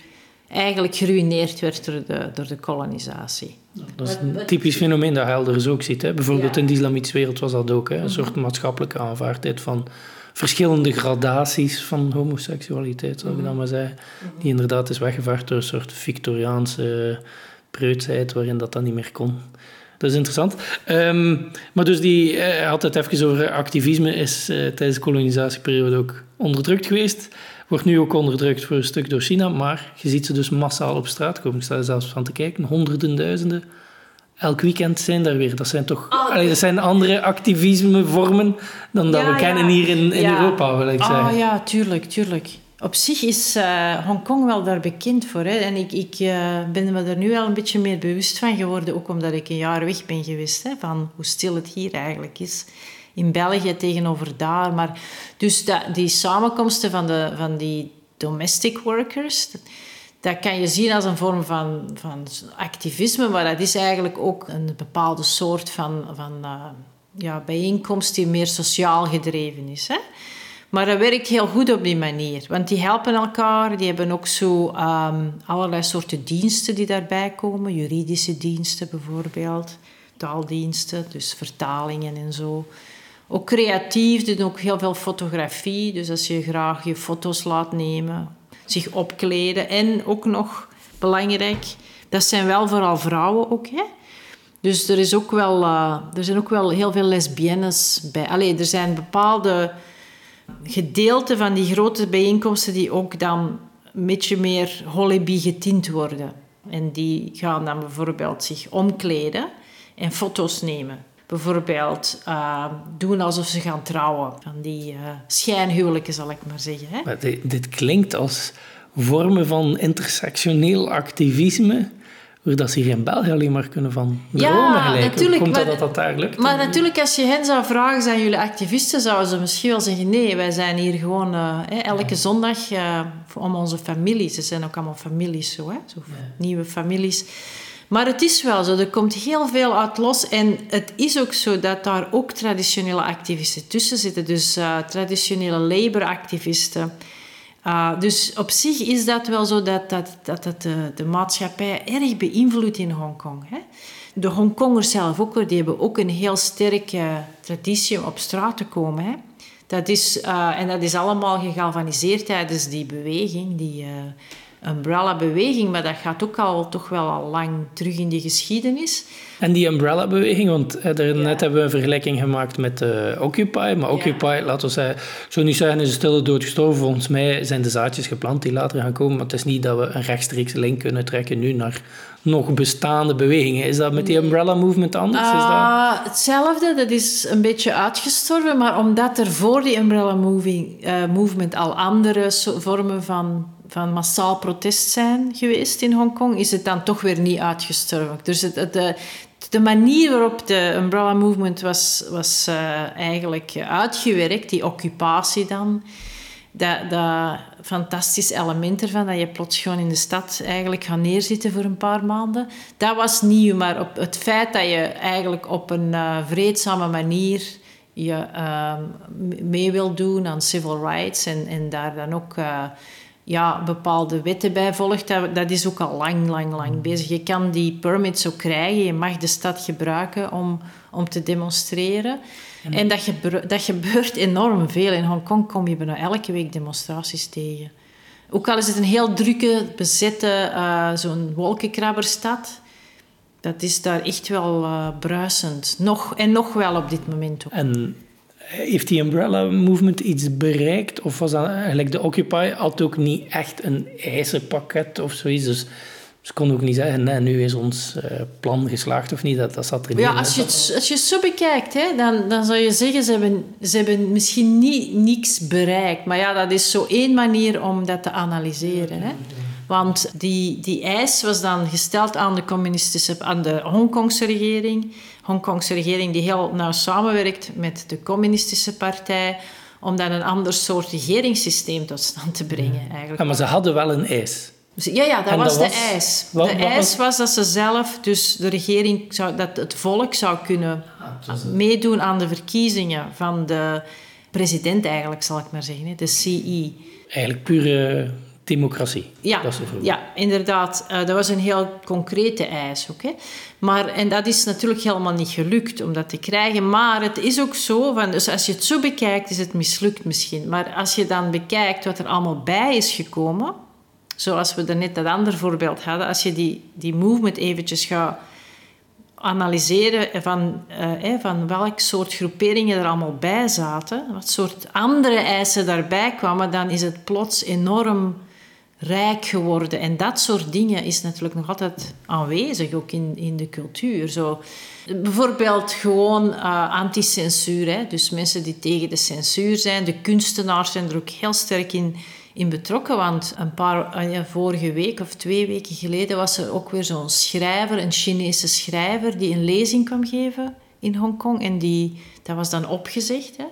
eigenlijk geruineerd werd door de, door de kolonisatie. Dat is een typisch fenomeen dat je elders ook ziet. Hè? Bijvoorbeeld in de islamitische wereld was dat ook. Hè? Een mhm. soort maatschappelijke aanvaardheid van verschillende gradaties van homoseksualiteit, zou ik dan maar zeggen. Mhm. Die inderdaad is weggevaard door een soort Victoriaanse preutsheid waarin dat dan niet meer kon. Dat is interessant. Ehm, maar dus die, uh, had het even over activisme, is uh, tijdens de kolonisatieperiode ook onderdrukt geweest. Wordt nu ook onderdrukt voor een stuk door China, maar je ziet ze dus massaal op straat komen. Ik sta er zelfs van te kijken, honderden, duizenden. Elk weekend zijn daar weer. Dat zijn toch oh, allee, dat zijn andere activismevormen dan dat we kennen hier in, in Europa, wil ik zeggen. Oh ja, tuurlijk, tuurlijk. Op zich is uh, Hongkong wel daar bekend voor. Hè? En ik, ik uh, ben me er nu wel een beetje meer bewust van geworden, ook omdat ik een jaar weg ben geweest, hè, van hoe stil het hier eigenlijk is. In België tegenover daar. Maar dus dat, die samenkomsten van, de, van die domestic workers, dat, kan je zien als een vorm van, van activisme, maar dat is eigenlijk ook een bepaalde soort van, van uh, ja, bijeenkomst die meer sociaal gedreven is. Hè? Maar dat werkt heel goed op die manier. Want die helpen elkaar. Die hebben ook zo um, allerlei soorten diensten die daarbij komen. Juridische diensten bijvoorbeeld. Taaldiensten, dus vertalingen en zo. Ook creatief, doen ook heel veel fotografie. Dus als je graag je foto's laat nemen, zich opkleden. En ook nog belangrijk, dat zijn wel vooral vrouwen ook. Hè? Dus er, is ook wel, uh, er zijn ook wel heel veel lesbiennes bij. Allee, er zijn bepaalde gedeelten van die grote bijeenkomsten die ook dan een beetje meer Hollyby getint worden. En die gaan dan bijvoorbeeld zich omkleden en foto's nemen. Bijvoorbeeld uh, doen alsof ze gaan trouwen. Van die uh, schijnhuwelijken, zal ik maar zeggen. Hè? Maar dit, dit klinkt als vormen van intersectioneel activisme dat ze hier in België alleen maar kunnen van dromen ja, Natuurlijk, Komt dat, dat dat daar lukt? Maar natuurlijk, als je hen zou vragen, zijn jullie activisten, zouden ze misschien wel zeggen, nee, wij zijn hier gewoon uh, elke zondag om onze families. Ze zijn ook allemaal families zo, hè? zo nieuwe families. Maar het is wel zo, er komt heel veel uit los. En het is ook zo dat daar ook traditionele activisten tussen zitten. Dus uh, traditionele laboractivisten uh, dus op zich is dat wel zo dat, dat, dat, de, maatschappij erg beïnvloedt in Hongkong. Hè? De Hongkongers zelf ook, die hebben ook een heel sterke traditie om op straat te komen. Hè? Dat is, uh, en dat is allemaal gegalvaniseerd tijdens die beweging, die umbrella-beweging. Maar dat gaat ook al toch wel al lang terug in de geschiedenis. En die umbrella-beweging, want er, net hebben we een vergelijking gemaakt met uh, Occupy. Maar Occupy, laten we zeggen, zo niet zeggen, is een stille dood gestorven. Volgens mij zijn de zaadjes geplant die later gaan komen. Maar het is niet dat we een rechtstreekse link kunnen trekken nu naar nog bestaande bewegingen. Is dat met die umbrella movement anders? Uh, is dat... Ah, hetzelfde, dat is een beetje uitgestorven. Maar omdat er voor die umbrella moving, uh, movement al andere vormen van van massaal protest zijn geweest in Hongkong, is het dan toch weer niet uitgestorven. Dus het, de, manier waarop de Umbrella Movement was, was uh, eigenlijk uitgewerkt, die occupatie dan, dat, dat fantastisch element ervan, dat je plots gewoon in de stad eigenlijk gaat neerzitten voor een paar maanden, dat was nieuw. Maar op het feit dat je eigenlijk op een uh, vreedzame manier je uh, mee wil doen aan civil rights en, en daar dan ook... ja, bepaalde wetten bij volgt, dat, dat is ook al lang, lang, lang mm. bezig. Je kan die permits ook krijgen, je mag de stad gebruiken om, om te demonstreren. En, dat, gebeurt, dat gebeurt enorm veel. In Hongkong kom je bijna elke week demonstraties tegen. Ook al is het een heel drukke, bezette, uh, zo'n wolkenkrabberstad... Dat is daar echt wel uh, bruisend. Nog, en nog wel op dit moment ook. En heeft die umbrella movement iets bereikt? Of was dat eigenlijk de Occupy had ook niet echt een ijzerpakket of zoiets? Dus ze konden ook niet zeggen, nee, nu is ons uh, plan geslaagd of niet. Dat, dat zat er niet ja, Als je, het, als je het zo bekijkt, hè, dan, dan zou je zeggen, ze hebben, ze hebben misschien niet niks bereikt. Maar ja, dat is zo één manier om dat te analyseren. Hè. Want die, die eis was dan gesteld aan de, communistische, aan de Hongkongse regering. Hongkongse regering die heel nauw samenwerkt met de communistische partij om dan een ander soort regeringssysteem tot stand te brengen. Eigenlijk. Ja, maar ze hadden wel een eis. Ja, ja, dat En was dat de was- eis. de wat eis was- dat ze zelf, dus de regering, zou, dat het volk zou kunnen meedoen aan de verkiezingen van de president eigenlijk, zal ik maar zeggen, de CE. Eigenlijk pure democratie. Ja, Dat ja inderdaad. Eh, dat was een heel concrete eis ook. Hè. Maar, en dat is natuurlijk helemaal niet gelukt om dat te krijgen. Maar het is ook zo, van, dus als je het zo bekijkt, is het mislukt misschien. Maar als je dan bekijkt wat er allemaal bij is gekomen, zoals we daarnet dat andere voorbeeld hadden, als je die, die movement eventjes gaat analyseren van, eh, van welk soort groeperingen er allemaal bij zaten, wat soort andere eisen daarbij kwamen, dan is het plots enorm rijk geworden. En dat soort dingen is natuurlijk nog altijd aanwezig, ook in, in de cultuur. Zo, bijvoorbeeld gewoon eh anti-censuur. hè. Dus mensen die tegen de censuur zijn. De kunstenaars zijn er ook heel sterk in, in betrokken. Want een paar, ja, vorige week of twee weken geleden was er ook weer zo'n schrijver, een Chinese schrijver, die een lezing kwam geven in Hongkong. En die, dat was dan opgezegd. Hè.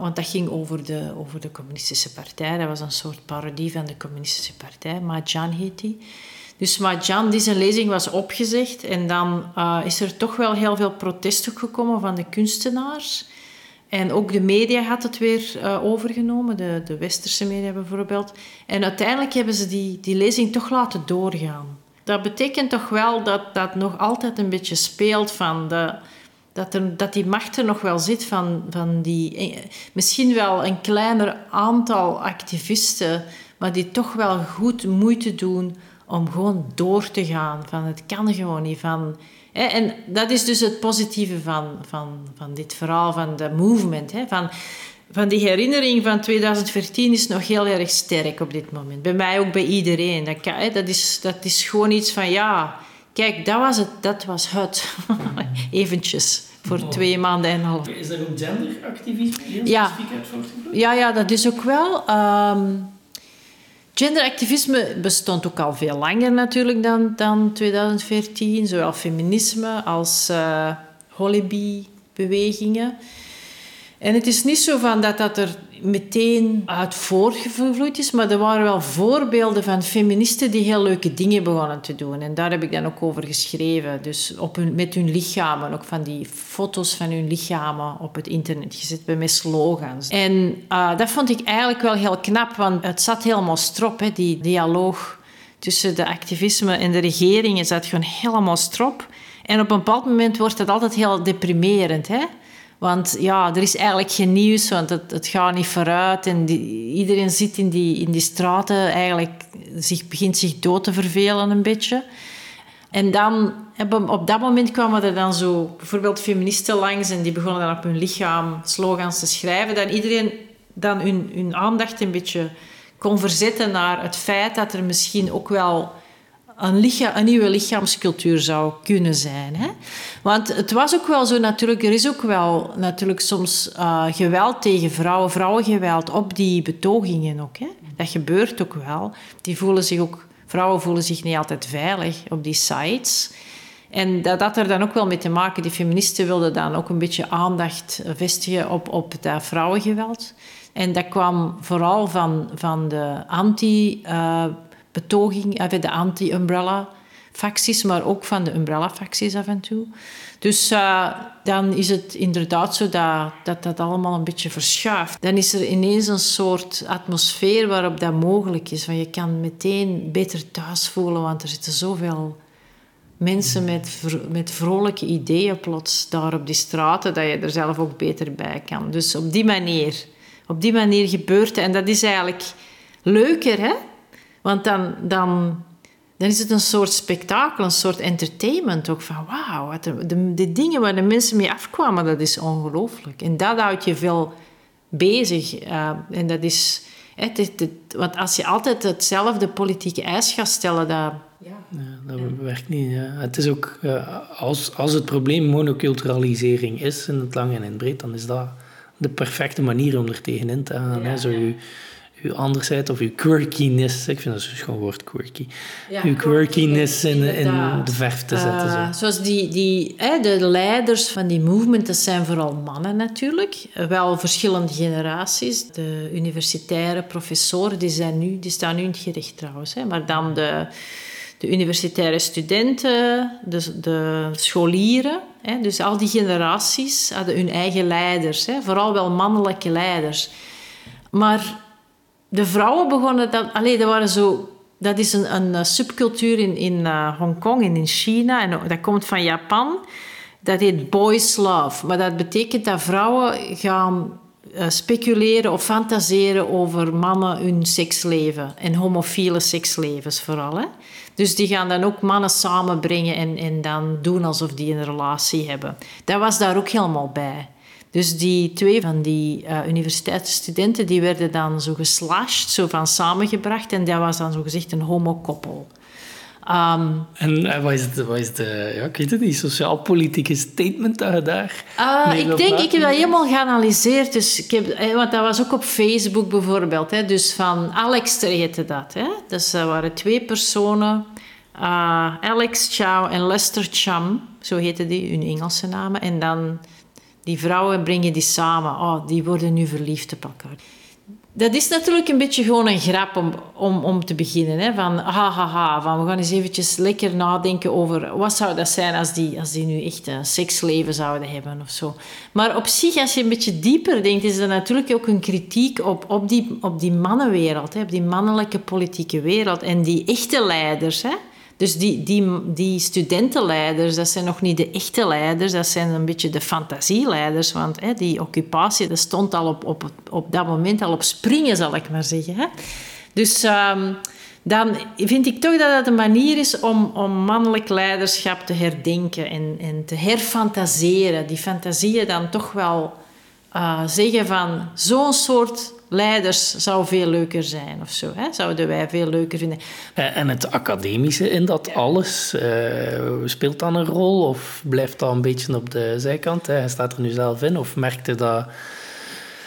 Want dat ging over de, over de communistische partij. Dat was een soort parodie van de communistische partij. Majan heet die. Dus Majan, die zijn lezing was opgezegd. En dan eh, is er toch wel heel veel protest gekomen van de kunstenaars. En ook de media had het weer eh, overgenomen, de, de westerse media bijvoorbeeld. En uiteindelijk hebben ze die, die lezing toch laten doorgaan. Dat betekent toch wel dat dat nog altijd een beetje speelt van de, dat, dat die macht er nog wel zit van, van die... eh, Misschien wel een kleiner aantal activisten, maar die toch wel goed moeite doen om gewoon door te gaan. Van het kan gewoon niet. Van, en dat is dus het positieve van, van, van dit verhaal, van de movement. Van, van die herinnering van 2014 is nog heel erg sterk op dit moment. Bij mij ook bij iedereen. Dat, dat, is, dat is gewoon iets van, ja, kijk, dat was het. Dat was het. Eventjes, voor twee maanden en een half. Is er ook genderactivisme heel Ja. specifiek uit? Ja, ja, dat is ook wel. ehm, genderactivisme bestond ook al veel langer natuurlijk dan, dan 2014. Zowel feminisme als eh Holleby-bewegingen. En het is niet zo van dat dat er meteen uit voortgevloeid is, maar er waren wel voorbeelden van feministen die heel leuke dingen begonnen te doen. En daar heb ik dan ook over geschreven. Dus op hun, met hun lichamen, ook van die foto's van hun lichamen op het internet gezet bij met slogans. En eh, dat vond ik eigenlijk wel heel knap, want het zat helemaal strop, hè, die dialoog tussen de activisme en de regeringen zat gewoon helemaal strop. En op een bepaald moment wordt het altijd heel deprimerend, hè? Want ja, er is eigenlijk geen nieuws, want het, het gaat niet vooruit. En iedereen zit in die, in die straten eigenlijk, zich, begint zich dood te vervelen een beetje. En dan, op dat moment kwamen er dan zo bijvoorbeeld feministen langs en die begonnen dan op hun lichaam slogans te schrijven. Dan iedereen dan hun, hun aandacht een beetje kon verzetten naar het feit dat er misschien ook wel een, nieuwe lichaamscultuur zou kunnen zijn. Hè? Want het was ook wel zo natuurlijk, er is ook wel natuurlijk soms eh, geweld tegen vrouwen, vrouwengeweld op die betogingen ook. Hè? Dat gebeurt ook wel. Die voelen zich ook, vrouwen voelen zich niet altijd veilig op die sites. En dat had er dan ook wel mee te maken. Die feministen wilden dan ook een beetje aandacht vestigen op, op dat vrouwengeweld. En dat kwam vooral van, van de anti-betoging, eh, de anti-umbrella-facties, maar ook van de umbrella-facties af en toe. Dus eh, dan is het inderdaad zo dat, dat dat allemaal een beetje verschuift. Dan is er ineens een soort atmosfeer waarop dat mogelijk is. Van je kan meteen beter thuis voelen, want er zitten zoveel mensen met, met vrolijke ideeën plots daar op die straten, dat je er zelf ook beter bij kan. Dus op die manier, op die manier gebeurt het. En dat is eigenlijk leuker, hè? Want dan, dan, dan is het een soort spektakel, een soort entertainment ook. Van wauw, wat er- de, de dingen waar de mensen mee afkwamen, dat is ongelooflijk. En dat houdt je veel bezig. eh, en dat is... hè, Het, het- het- want als je altijd hetzelfde politieke eis gaat stellen, dat... Ja, dat werkt niet. ja. Het is ook, eh, als, als het probleem monoculturalisering is, in het lang en in het breed, dan is dat de perfecte manier om er tegenin te gaan. Hè? Zo je, uw andersheid of uw quirkiness, ik vind dat zo'n schoon woord, quirky, uw quirkiness in, in de verf te zetten. Uh, zoals die, die, hè, de leiders van die movement, dat zijn vooral mannen natuurlijk. Wel verschillende generaties. De universitaire professoren, die, zijn nu, die staan nu in het gericht trouwens. Hè. Maar dan de, de universitaire studenten, de, de scholieren. Hè. Dus al die generaties hadden hun eigen leiders. Hè. Vooral wel mannelijke leiders. Maar de vrouwen begonnen dat. Allee, dat waren zo. Dat is een, een eh, subcultuur in, in uh, Hongkong en in China. En dat komt van Japan. Dat heet boys love. Maar dat betekent dat vrouwen gaan uh, speculeren of fantaseren over mannen hun seksleven. En homofiele sekslevens vooral. Dus die gaan dan ook mannen samenbrengen en, en dan doen alsof die een relatie hebben. Dat was daar ook helemaal bij. Dus die twee van die uh, universiteitsstudenten die werden dan zo geslashed, zo van samengebracht. En dat was dan zo gezegd een homokoppel. Um, en uh, wat, is de, wat is de, ja, ik weet het niet, sociaal-politieke statement dat je daar uh, Ik denk, ik heb dat helemaal geanalyseerd. Dus ik heb, eh, want dat was ook op Facebook bijvoorbeeld. Hè, dus van Alex heette dat. Hè. Dus er waren twee personen. Uh, Alex Chow en Lester Chum, zo heette die, hun Engelse namen. En dan die vrouwen brengen die samen. Oh, die worden nu verliefd op elkaar. Dat is natuurlijk een beetje gewoon een grap om, om, om te beginnen. Hè? Van, ha, ha, van we gaan eens eventjes lekker nadenken over wat zou dat zijn als die, als die nu echt een seksleven zouden hebben of zo. Maar op zich, als je een beetje dieper denkt, is er natuurlijk ook een kritiek op, op, die, op die mannenwereld, hè? op die mannelijke politieke wereld en die echte leiders. Hè? Dus die, die, die studentenleiders, dat zijn nog niet de echte leiders, dat zijn een beetje de fantasieleiders. Want hè, die occupatie, dat stond al op, op, op dat moment al op springen, zal ik maar zeggen. Hè. Dus um, dan vind ik toch dat het een manier is om, om mannelijk leiderschap te herdenken en, en te herfantaseren. Die fantasieën dan toch wel uh, zeggen van zo'n soort leiders zou veel leuker zijn of zo. Hè? Zouden wij veel leuker vinden. Eh, en het academische in dat alles, uh, speelt dan een rol of blijft dat een beetje op de zijkant? Hij staat er nu zelf in of merkte dat...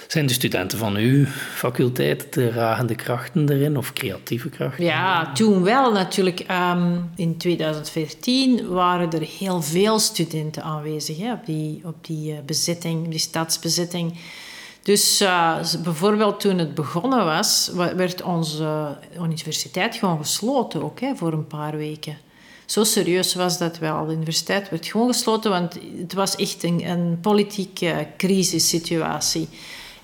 Zijn de studenten van uw faculteit de dragende krachten erin of creatieve krachten? Ja, toen wel natuurlijk. Um, in 2014 waren er heel veel studenten aanwezig hè, op die, op die uh, bezetting, die stadsbezetting. Dus uh, bijvoorbeeld toen het begonnen was, werd onze universiteit gewoon gesloten ook hè, voor een paar weken. Zo serieus was dat wel. De universiteit werd gewoon gesloten, want het was echt een, een politieke crisissituatie.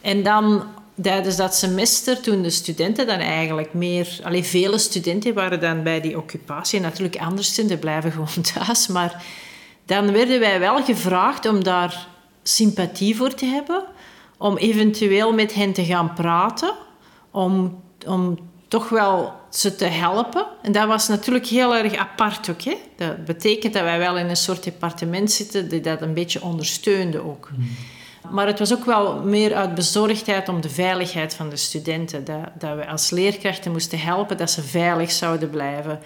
En dan tijdens dat semester, toen de studenten dan eigenlijk meer... Alleen vele studenten waren dan bij die occupatie. Natuurlijk, andere studenten blijven gewoon thuis. Maar dan werden wij wel gevraagd om daar sympathie voor te hebben om eventueel met hen te gaan praten, om, om toch wel ze te helpen. En dat was natuurlijk heel erg apart ook. Hè? Dat betekent dat wij wel in een soort departement zitten die dat een beetje ondersteunde ook. Mm. Maar het was ook wel meer uit bezorgdheid om de veiligheid van de studenten. Dat, dat we als leerkrachten moesten helpen dat ze veilig zouden blijven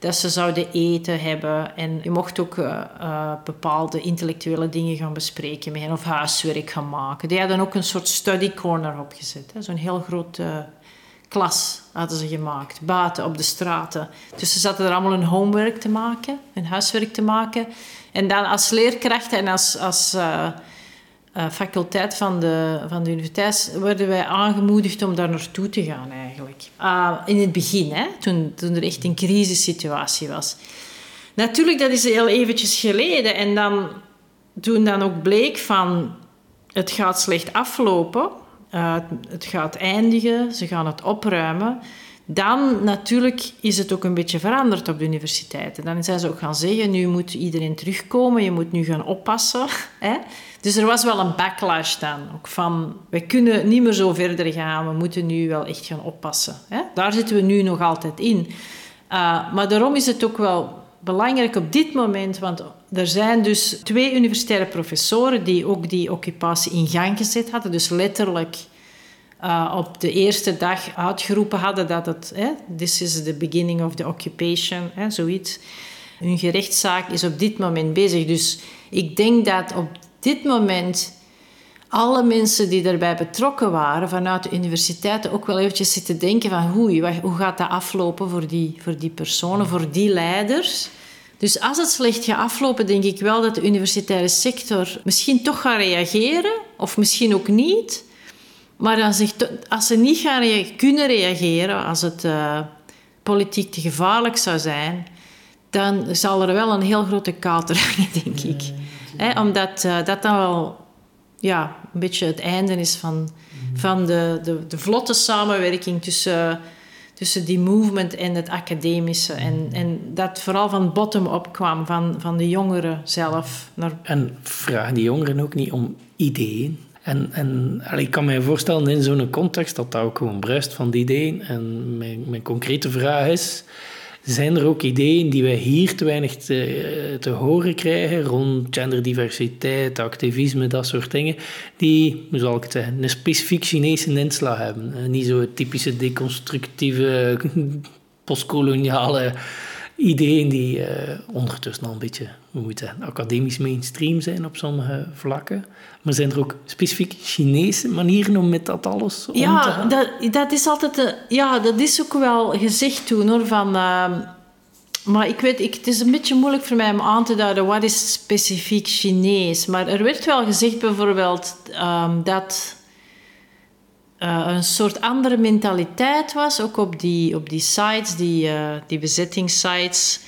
dat ze zouden eten hebben. En je mocht ook uh, uh, bepaalde intellectuele dingen gaan bespreken met hen of huiswerk gaan maken. Die hadden ook een soort study corner opgezet. Zo'n heel grote klas hadden ze gemaakt, buiten op de straten. Dus ze zaten er allemaal hun homework te maken, hun huiswerk te maken. En dan als leerkrachten en als, als uh, faculteit van de, van de universiteit werden wij aangemoedigd om daar naartoe te gaan Uh, in het begin, hè, toen, toen er echt een crisissituatie was. Natuurlijk, dat is heel eventjes geleden. En dan, toen dan ook bleek van het gaat slecht aflopen, uh, het gaat eindigen, ze gaan het opruimen dan natuurlijk is het ook een beetje veranderd op de universiteiten. Dan zijn ze ook gaan zeggen, nu moet iedereen terugkomen, je moet nu gaan oppassen. Hè? Dus er was wel een backlash dan. Ook van, we kunnen niet meer zo verder gaan, we moeten nu wel echt gaan oppassen. Hè? Daar zitten we nu nog altijd in. Uh, maar daarom is het ook wel belangrijk op dit moment, want er zijn dus twee universitaire professoren die ook die occupatie in gang gezet hadden. Dus letterlijk uh, op de eerste dag uitgeroepen hadden dat het, hè, this is the beginning of the occupation, hè, zoiets. Hun gerechtszaak is op dit moment bezig. Dus ik denk dat op dit moment alle mensen die daarbij betrokken waren vanuit de universiteiten ook wel eventjes zitten denken van hoe, hoe gaat dat aflopen voor die, voor die personen, voor die leiders. Dus als het slecht gaat aflopen, denk ik wel dat de universitaire sector misschien toch gaat reageren, of misschien ook niet. Maar dan zegt, als ze niet gaan kunnen reageren, als het uh, politiek te gevaarlijk zou zijn, dan zal er wel een heel grote kater hangen, denk ik. omdat uh, dat dan wel ja, een beetje het einde is van, van de, de, de vlotte samenwerking tussen, tussen die movement en het academische. En, en dat vooral van bottom-up kwam, van, van de jongeren zelf. Naar... En vragen die jongeren ook niet om ideeën? En, en ik kan me voorstellen in zo'n context dat dat ook gewoon bruist van die ideeën. En mijn, mijn concrete vraag is zijn er ook ideeën die wij hier te weinig te, horen krijgen rond genderdiversiteit, activisme, dat soort dingen, die, hoe zal ik het zeggen, een specifiek Chinese inslag hebben? Niet zo typische deconstructieve, postkoloniale ideeën die uh, ondertussen al een beetje we moeten academisch mainstream zijn op sommige vlakken. Maar zijn er ook specifiek Chinese manieren om met dat alles om ja, te gaan? Dat, dat is altijd... De, ja, dat is ook wel gezegd toen, hoor, van... Uh, maar ik weet, ik, het is een beetje moeilijk voor mij om aan te duiden wat is specifiek Chinees. Maar er werd wel gezegd bijvoorbeeld um, dat uh, een soort andere mentaliteit was, ook op die, op die sites, die, uh, die bezettingssites.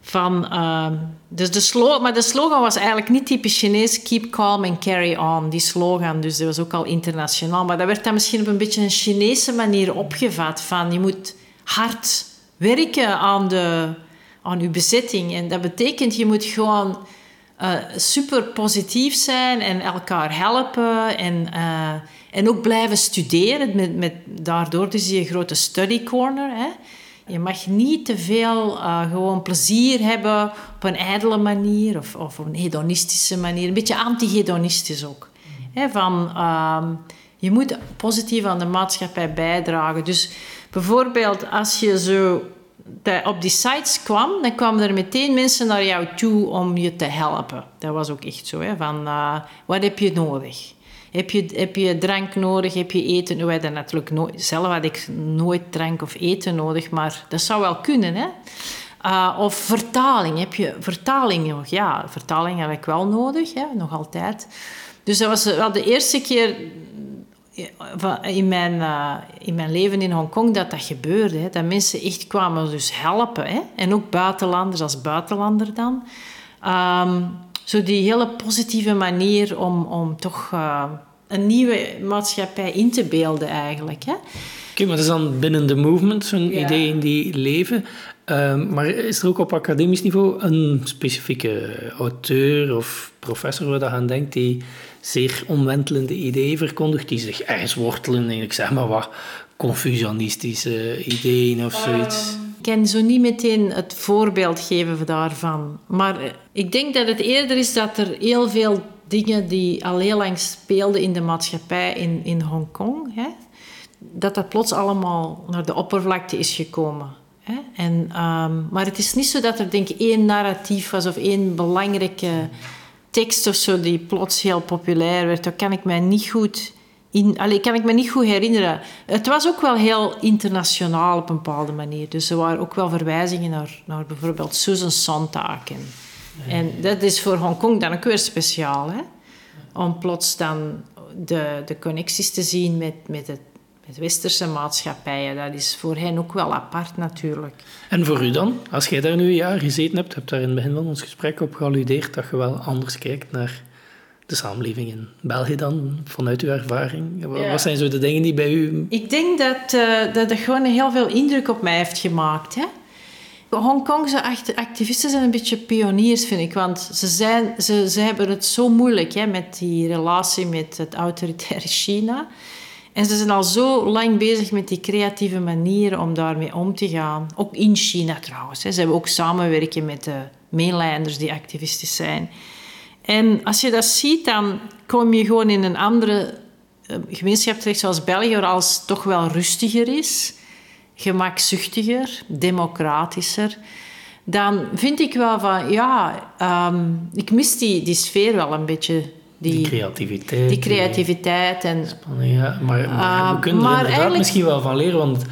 Van, uh, dus de slogan, maar de slogan was eigenlijk niet typisch Chinees, keep calm and carry on, die slogan. Dus dat was ook al internationaal. Maar dat werd dan misschien op een beetje een Chinese manier opgevat. Van je moet hard werken aan, de, aan je bezetting. En dat betekent je moet gewoon uh, super positief zijn en elkaar helpen. En, en ook blijven studeren. Met, met, daardoor dus je grote study corner. Hè. Je mag niet te veel uh, gewoon plezier hebben op een ijdele manier of, of op een hedonistische manier. Een beetje anti-hedonistisch ook. Mm. van, uh, je moet positief aan de maatschappij bijdragen. Dus bijvoorbeeld als je zo op die sites kwam, dan kwamen er meteen mensen naar jou toe om je te helpen. Dat was ook echt zo. Hè? Van, uh, wat heb je nodig? Heb je, heb je drank nodig? Heb je eten? Nou, dat natuurlijk nooit, zelf had ik nooit drank of eten nodig, maar dat zou wel kunnen. Hè? Uh, of vertaling. Heb je vertaling nog? Ja, vertaling heb ik wel nodig, hè? nog altijd. Dus dat was wel de eerste keer in mijn, uh, in mijn leven in Hongkong dat dat gebeurde. Hè? Dat mensen echt kwamen dus helpen. Hè? En ook buitenlanders als buitenlander dan. Um, zo die hele positieve manier om, om toch uh, een nieuwe maatschappij in te beelden eigenlijk. Hè? Oké, maar dat is dan binnen de movement zo'n ja. idee die leven. Um, maar is er ook op academisch niveau een specifieke auteur of professor waar je aan denkt die zeer omwentelende ideeën verkondigt, die zich ergens wortelen in, ik zeg maar wat, confusionistische ideeën of zoiets? Um, kan zo niet meteen het voorbeeld geven daarvan. Maar ik denk dat het eerder is dat er heel veel dingen die al heel lang speelden in de maatschappij in, in Hongkong, dat dat plots allemaal naar de oppervlakte is gekomen. Hè. En, um, maar het is niet zo dat er denk ik één narratief was of één belangrijke tekst of zo die plots heel populair werd. Dat kan ik mij niet goed, in, allee, kan ik me niet goed herinneren. Het was ook wel heel internationaal op een bepaalde manier. Dus er waren ook wel verwijzingen naar, naar bijvoorbeeld Susan Sontag. En, en dat is voor Hongkong dan ook weer speciaal. Hè? Om plots dan de, de connecties te zien met, met het met westerse maatschappijen. Dat is voor hen ook wel apart natuurlijk. En voor u dan? Als jij daar nu een jaar gezeten hebt, heb daar in het begin van ons gesprek op gealludeerd dat je wel anders kijkt naar de samenleving in België dan, vanuit uw ervaring. Wat zijn zo de dingen die bij u... Ik denk dat, uh, dat het gewoon heel veel indruk op mij heeft gemaakt. Hè? Hongkongse activisten zijn een beetje pioniers, vind ik. Want ze, zijn, ze, ze hebben het zo moeilijk hè, met die relatie met het autoritaire China. En ze zijn al zo lang bezig met die creatieve manieren om daarmee om te gaan. Ook in China trouwens. Ze hebben ook samenwerken met de mainlanders die activistisch zijn. En als je dat ziet, dan kom je gewoon in een andere eh, gemeenschap terecht, zoals België, waar alles toch wel rustiger is, gemakzuchtiger, democratischer. Dan vind ik wel van, ja, um, ik mis die, die sfeer wel een beetje die, die creativiteit. Die creativiteit. En, ja, maar, maar we kunnen er inderdaad misschien wel van leren, want...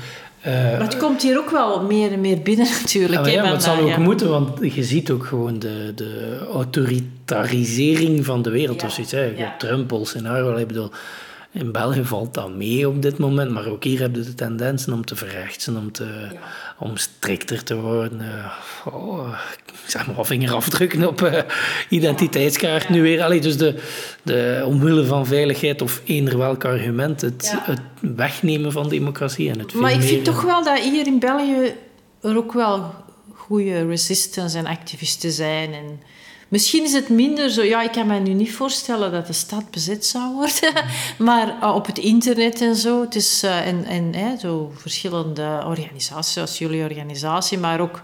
Uh, maar het komt hier ook wel meer en meer binnen natuurlijk. Ja, ja maar het zal ook moeten, want je ziet ook gewoon de, de autoritarisering van de wereld ja. of zoiets. Hè. Ja. Trump, Bolsonaro, ik bedoel... In België valt dat mee op dit moment, maar ook hier heb je de tendensen om te verrechtsen, om, te, om strikter te worden. Uh, oh, zeg maar, vingerafdrukken op uh, identiteitskaart nu weer. Allee, dus de, de omwille van veiligheid of eender welk argument, het, het wegnemen van democratie en het Maar ik vind toch wel dat hier in België er ook wel goede resistance en activisten zijn en Misschien is het minder zo... Ja, ik kan me nu niet voorstellen dat de stad bezet zou worden. maar uh, op het internet en zo. Het is, uh, en en hè, zo verschillende organisaties, zoals jullie organisatie. Maar ook...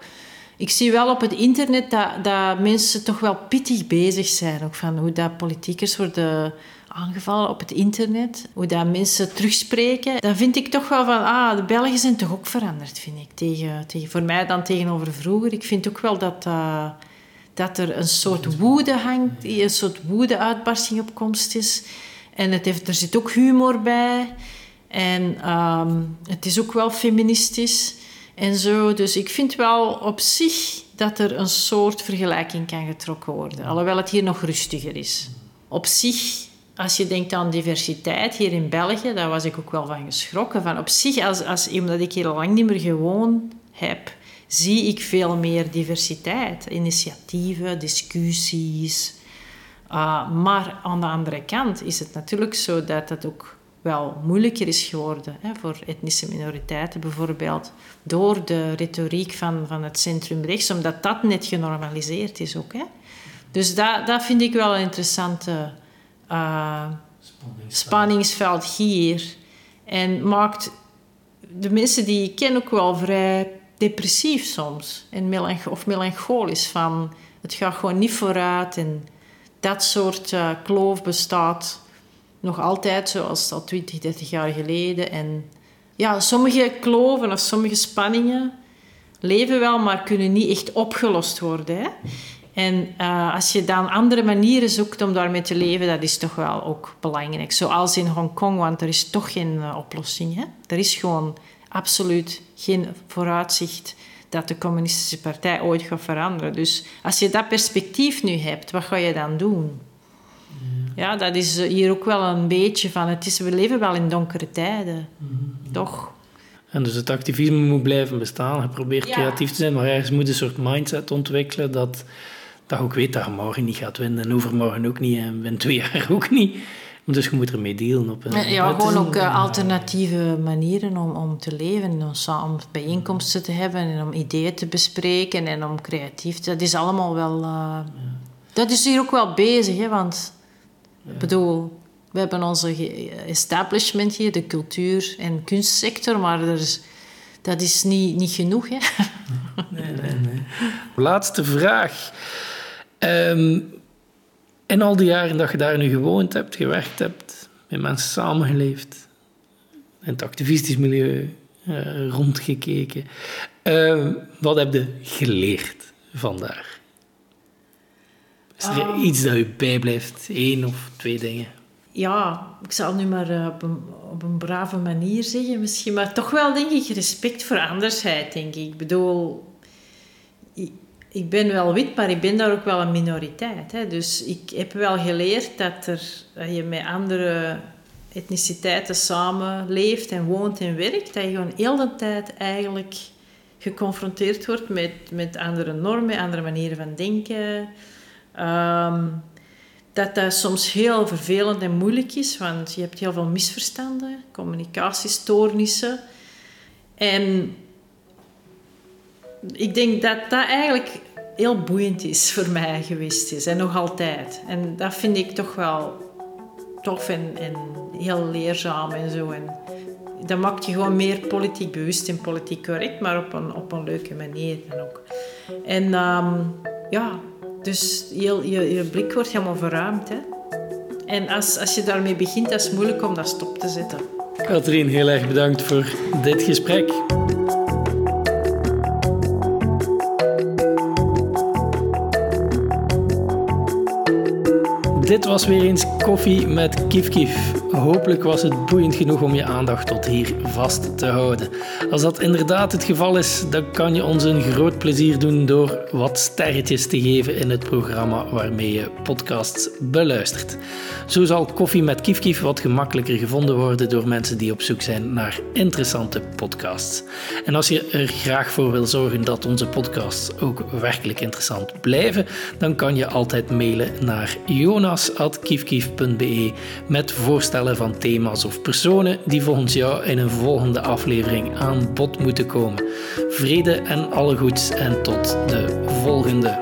Ik zie wel op het internet dat, dat mensen toch wel pittig bezig zijn. Ook van hoe dat politiekers worden aangevallen op het internet. Hoe dat mensen terugspreken. Dan vind ik toch wel van... Ah, de Belgen zijn toch ook veranderd, vind ik. Tegen, tegen, voor mij dan tegenover vroeger. Ik vind ook wel dat... Uh, dat er een soort woede hangt, een soort woede-uitbarsting op komst is. En het heeft, er zit ook humor bij. En um, het is ook wel feministisch en zo. Dus ik vind wel op zich dat er een soort vergelijking kan getrokken worden. Alhoewel het hier nog rustiger is. Op zich, als je denkt aan diversiteit hier in België, daar was ik ook wel van geschrokken. Van op zich, als, als, omdat ik hier lang niet meer gewoond heb zie ik veel meer diversiteit, initiatieven, discussies. Uh, maar aan de andere kant is het natuurlijk zo dat het ook wel moeilijker is geworden hè, voor etnische minoriteiten bijvoorbeeld, door de retoriek van, van het centrum rechts, omdat dat net genormaliseerd is ook. Hè. Dus dat, dat vind ik wel een interessante spanningsveld hier. En maakt de mensen die ik ken ook wel vrij depressief soms en of melancholisch van het gaat gewoon niet vooruit en dat soort uh, kloof bestaat nog altijd zoals al 20, 30 jaar geleden. En ja, sommige kloven of sommige spanningen leven wel, maar kunnen niet echt opgelost worden. Hè? En uh, als je dan andere manieren zoekt om daarmee te leven, dat is toch wel ook belangrijk. Zoals in Hongkong, want er is toch geen uh, oplossing. Hè? Er is gewoon absoluut geen vooruitzicht dat de communistische partij ooit gaat veranderen. Dus als je dat perspectief nu hebt, wat ga je dan doen? Ja, dat is hier ook wel een beetje van... Het is, we leven wel in donkere tijden, mhm. toch? En dus het activisme moet blijven bestaan. Je probeert creatief te zijn, maar ergens moet een soort mindset ontwikkelen dat, dat ook weet dat je morgen niet gaat winnen en overmorgen ook niet en binnen twee jaar ook niet. Dus je moet ermee dealen. Op een, ja, gewoon ook uh, alternatieve manieren om, om te leven. Om, om bijeenkomsten te hebben en om ideeën te bespreken en om creatief te Dat is allemaal wel... Uh, ja. Dat is hier ook wel bezig, hè, want... Ik bedoel, we hebben onze establishment hier, de cultuur- en kunstsector, maar er is, dat is niet, niet genoeg. Hè? Nee, nee, nee. Laatste vraag. Um, in al die jaren dat je daar nu gewoond hebt, gewerkt hebt, met mensen samengeleefd, in het activistisch milieu uh, rondgekeken, uh, wat heb je geleerd vandaar? Is er um, iets dat je bijblijft? Eén of twee dingen? Ja, ik zal nu maar uh, op, een, op, een, brave manier zeggen misschien, maar toch wel denk ik respect voor andersheid, denk ik. Ik bedoel, ik ben wel wit, maar ik ben daar ook wel een minoriteit. Hè. Dus ik heb wel geleerd dat, er, je met andere etniciteiten samenleeft en woont en werkt. Dat je gewoon heel de tijd eigenlijk geconfronteerd wordt met, met andere normen, andere manieren van denken. Um, dat dat soms heel vervelend en moeilijk is, want je hebt heel veel misverstanden, communicatiestoornissen. En ik denk dat dat eigenlijk heel boeiend is voor mij geweest is. En nog altijd. En dat vind ik toch wel tof en, heel leerzaam en zo. En dat maakt je gewoon meer politiek bewust en politiek correct, maar op een, op een leuke manier dan ook. En um, ja, dus je, je blik wordt helemaal verruimd. Hè? En als, als je daarmee begint, dat is moeilijk om dat stop te zetten. Katrien, heel erg bedankt voor dit gesprek. Dit was weer eens koffie met Kief. Hopelijk was het boeiend genoeg om je aandacht tot hier vast te houden. Als dat inderdaad het geval is, dan kan je ons een groot plezier doen door wat sterretjes te geven in het programma waarmee je podcasts beluistert. Zo zal koffie met Kief Kief wat gemakkelijker gevonden worden door mensen die op zoek zijn naar interessante podcasts. En als je er graag voor wil zorgen dat onze podcasts ook werkelijk interessant blijven, dan kan je altijd mailen naar jonas.kiefkief.be met voorstellen van thema's of personen die volgens jou in een volgende aflevering aan bod moeten komen. Vrede en alle goeds en tot de volgende.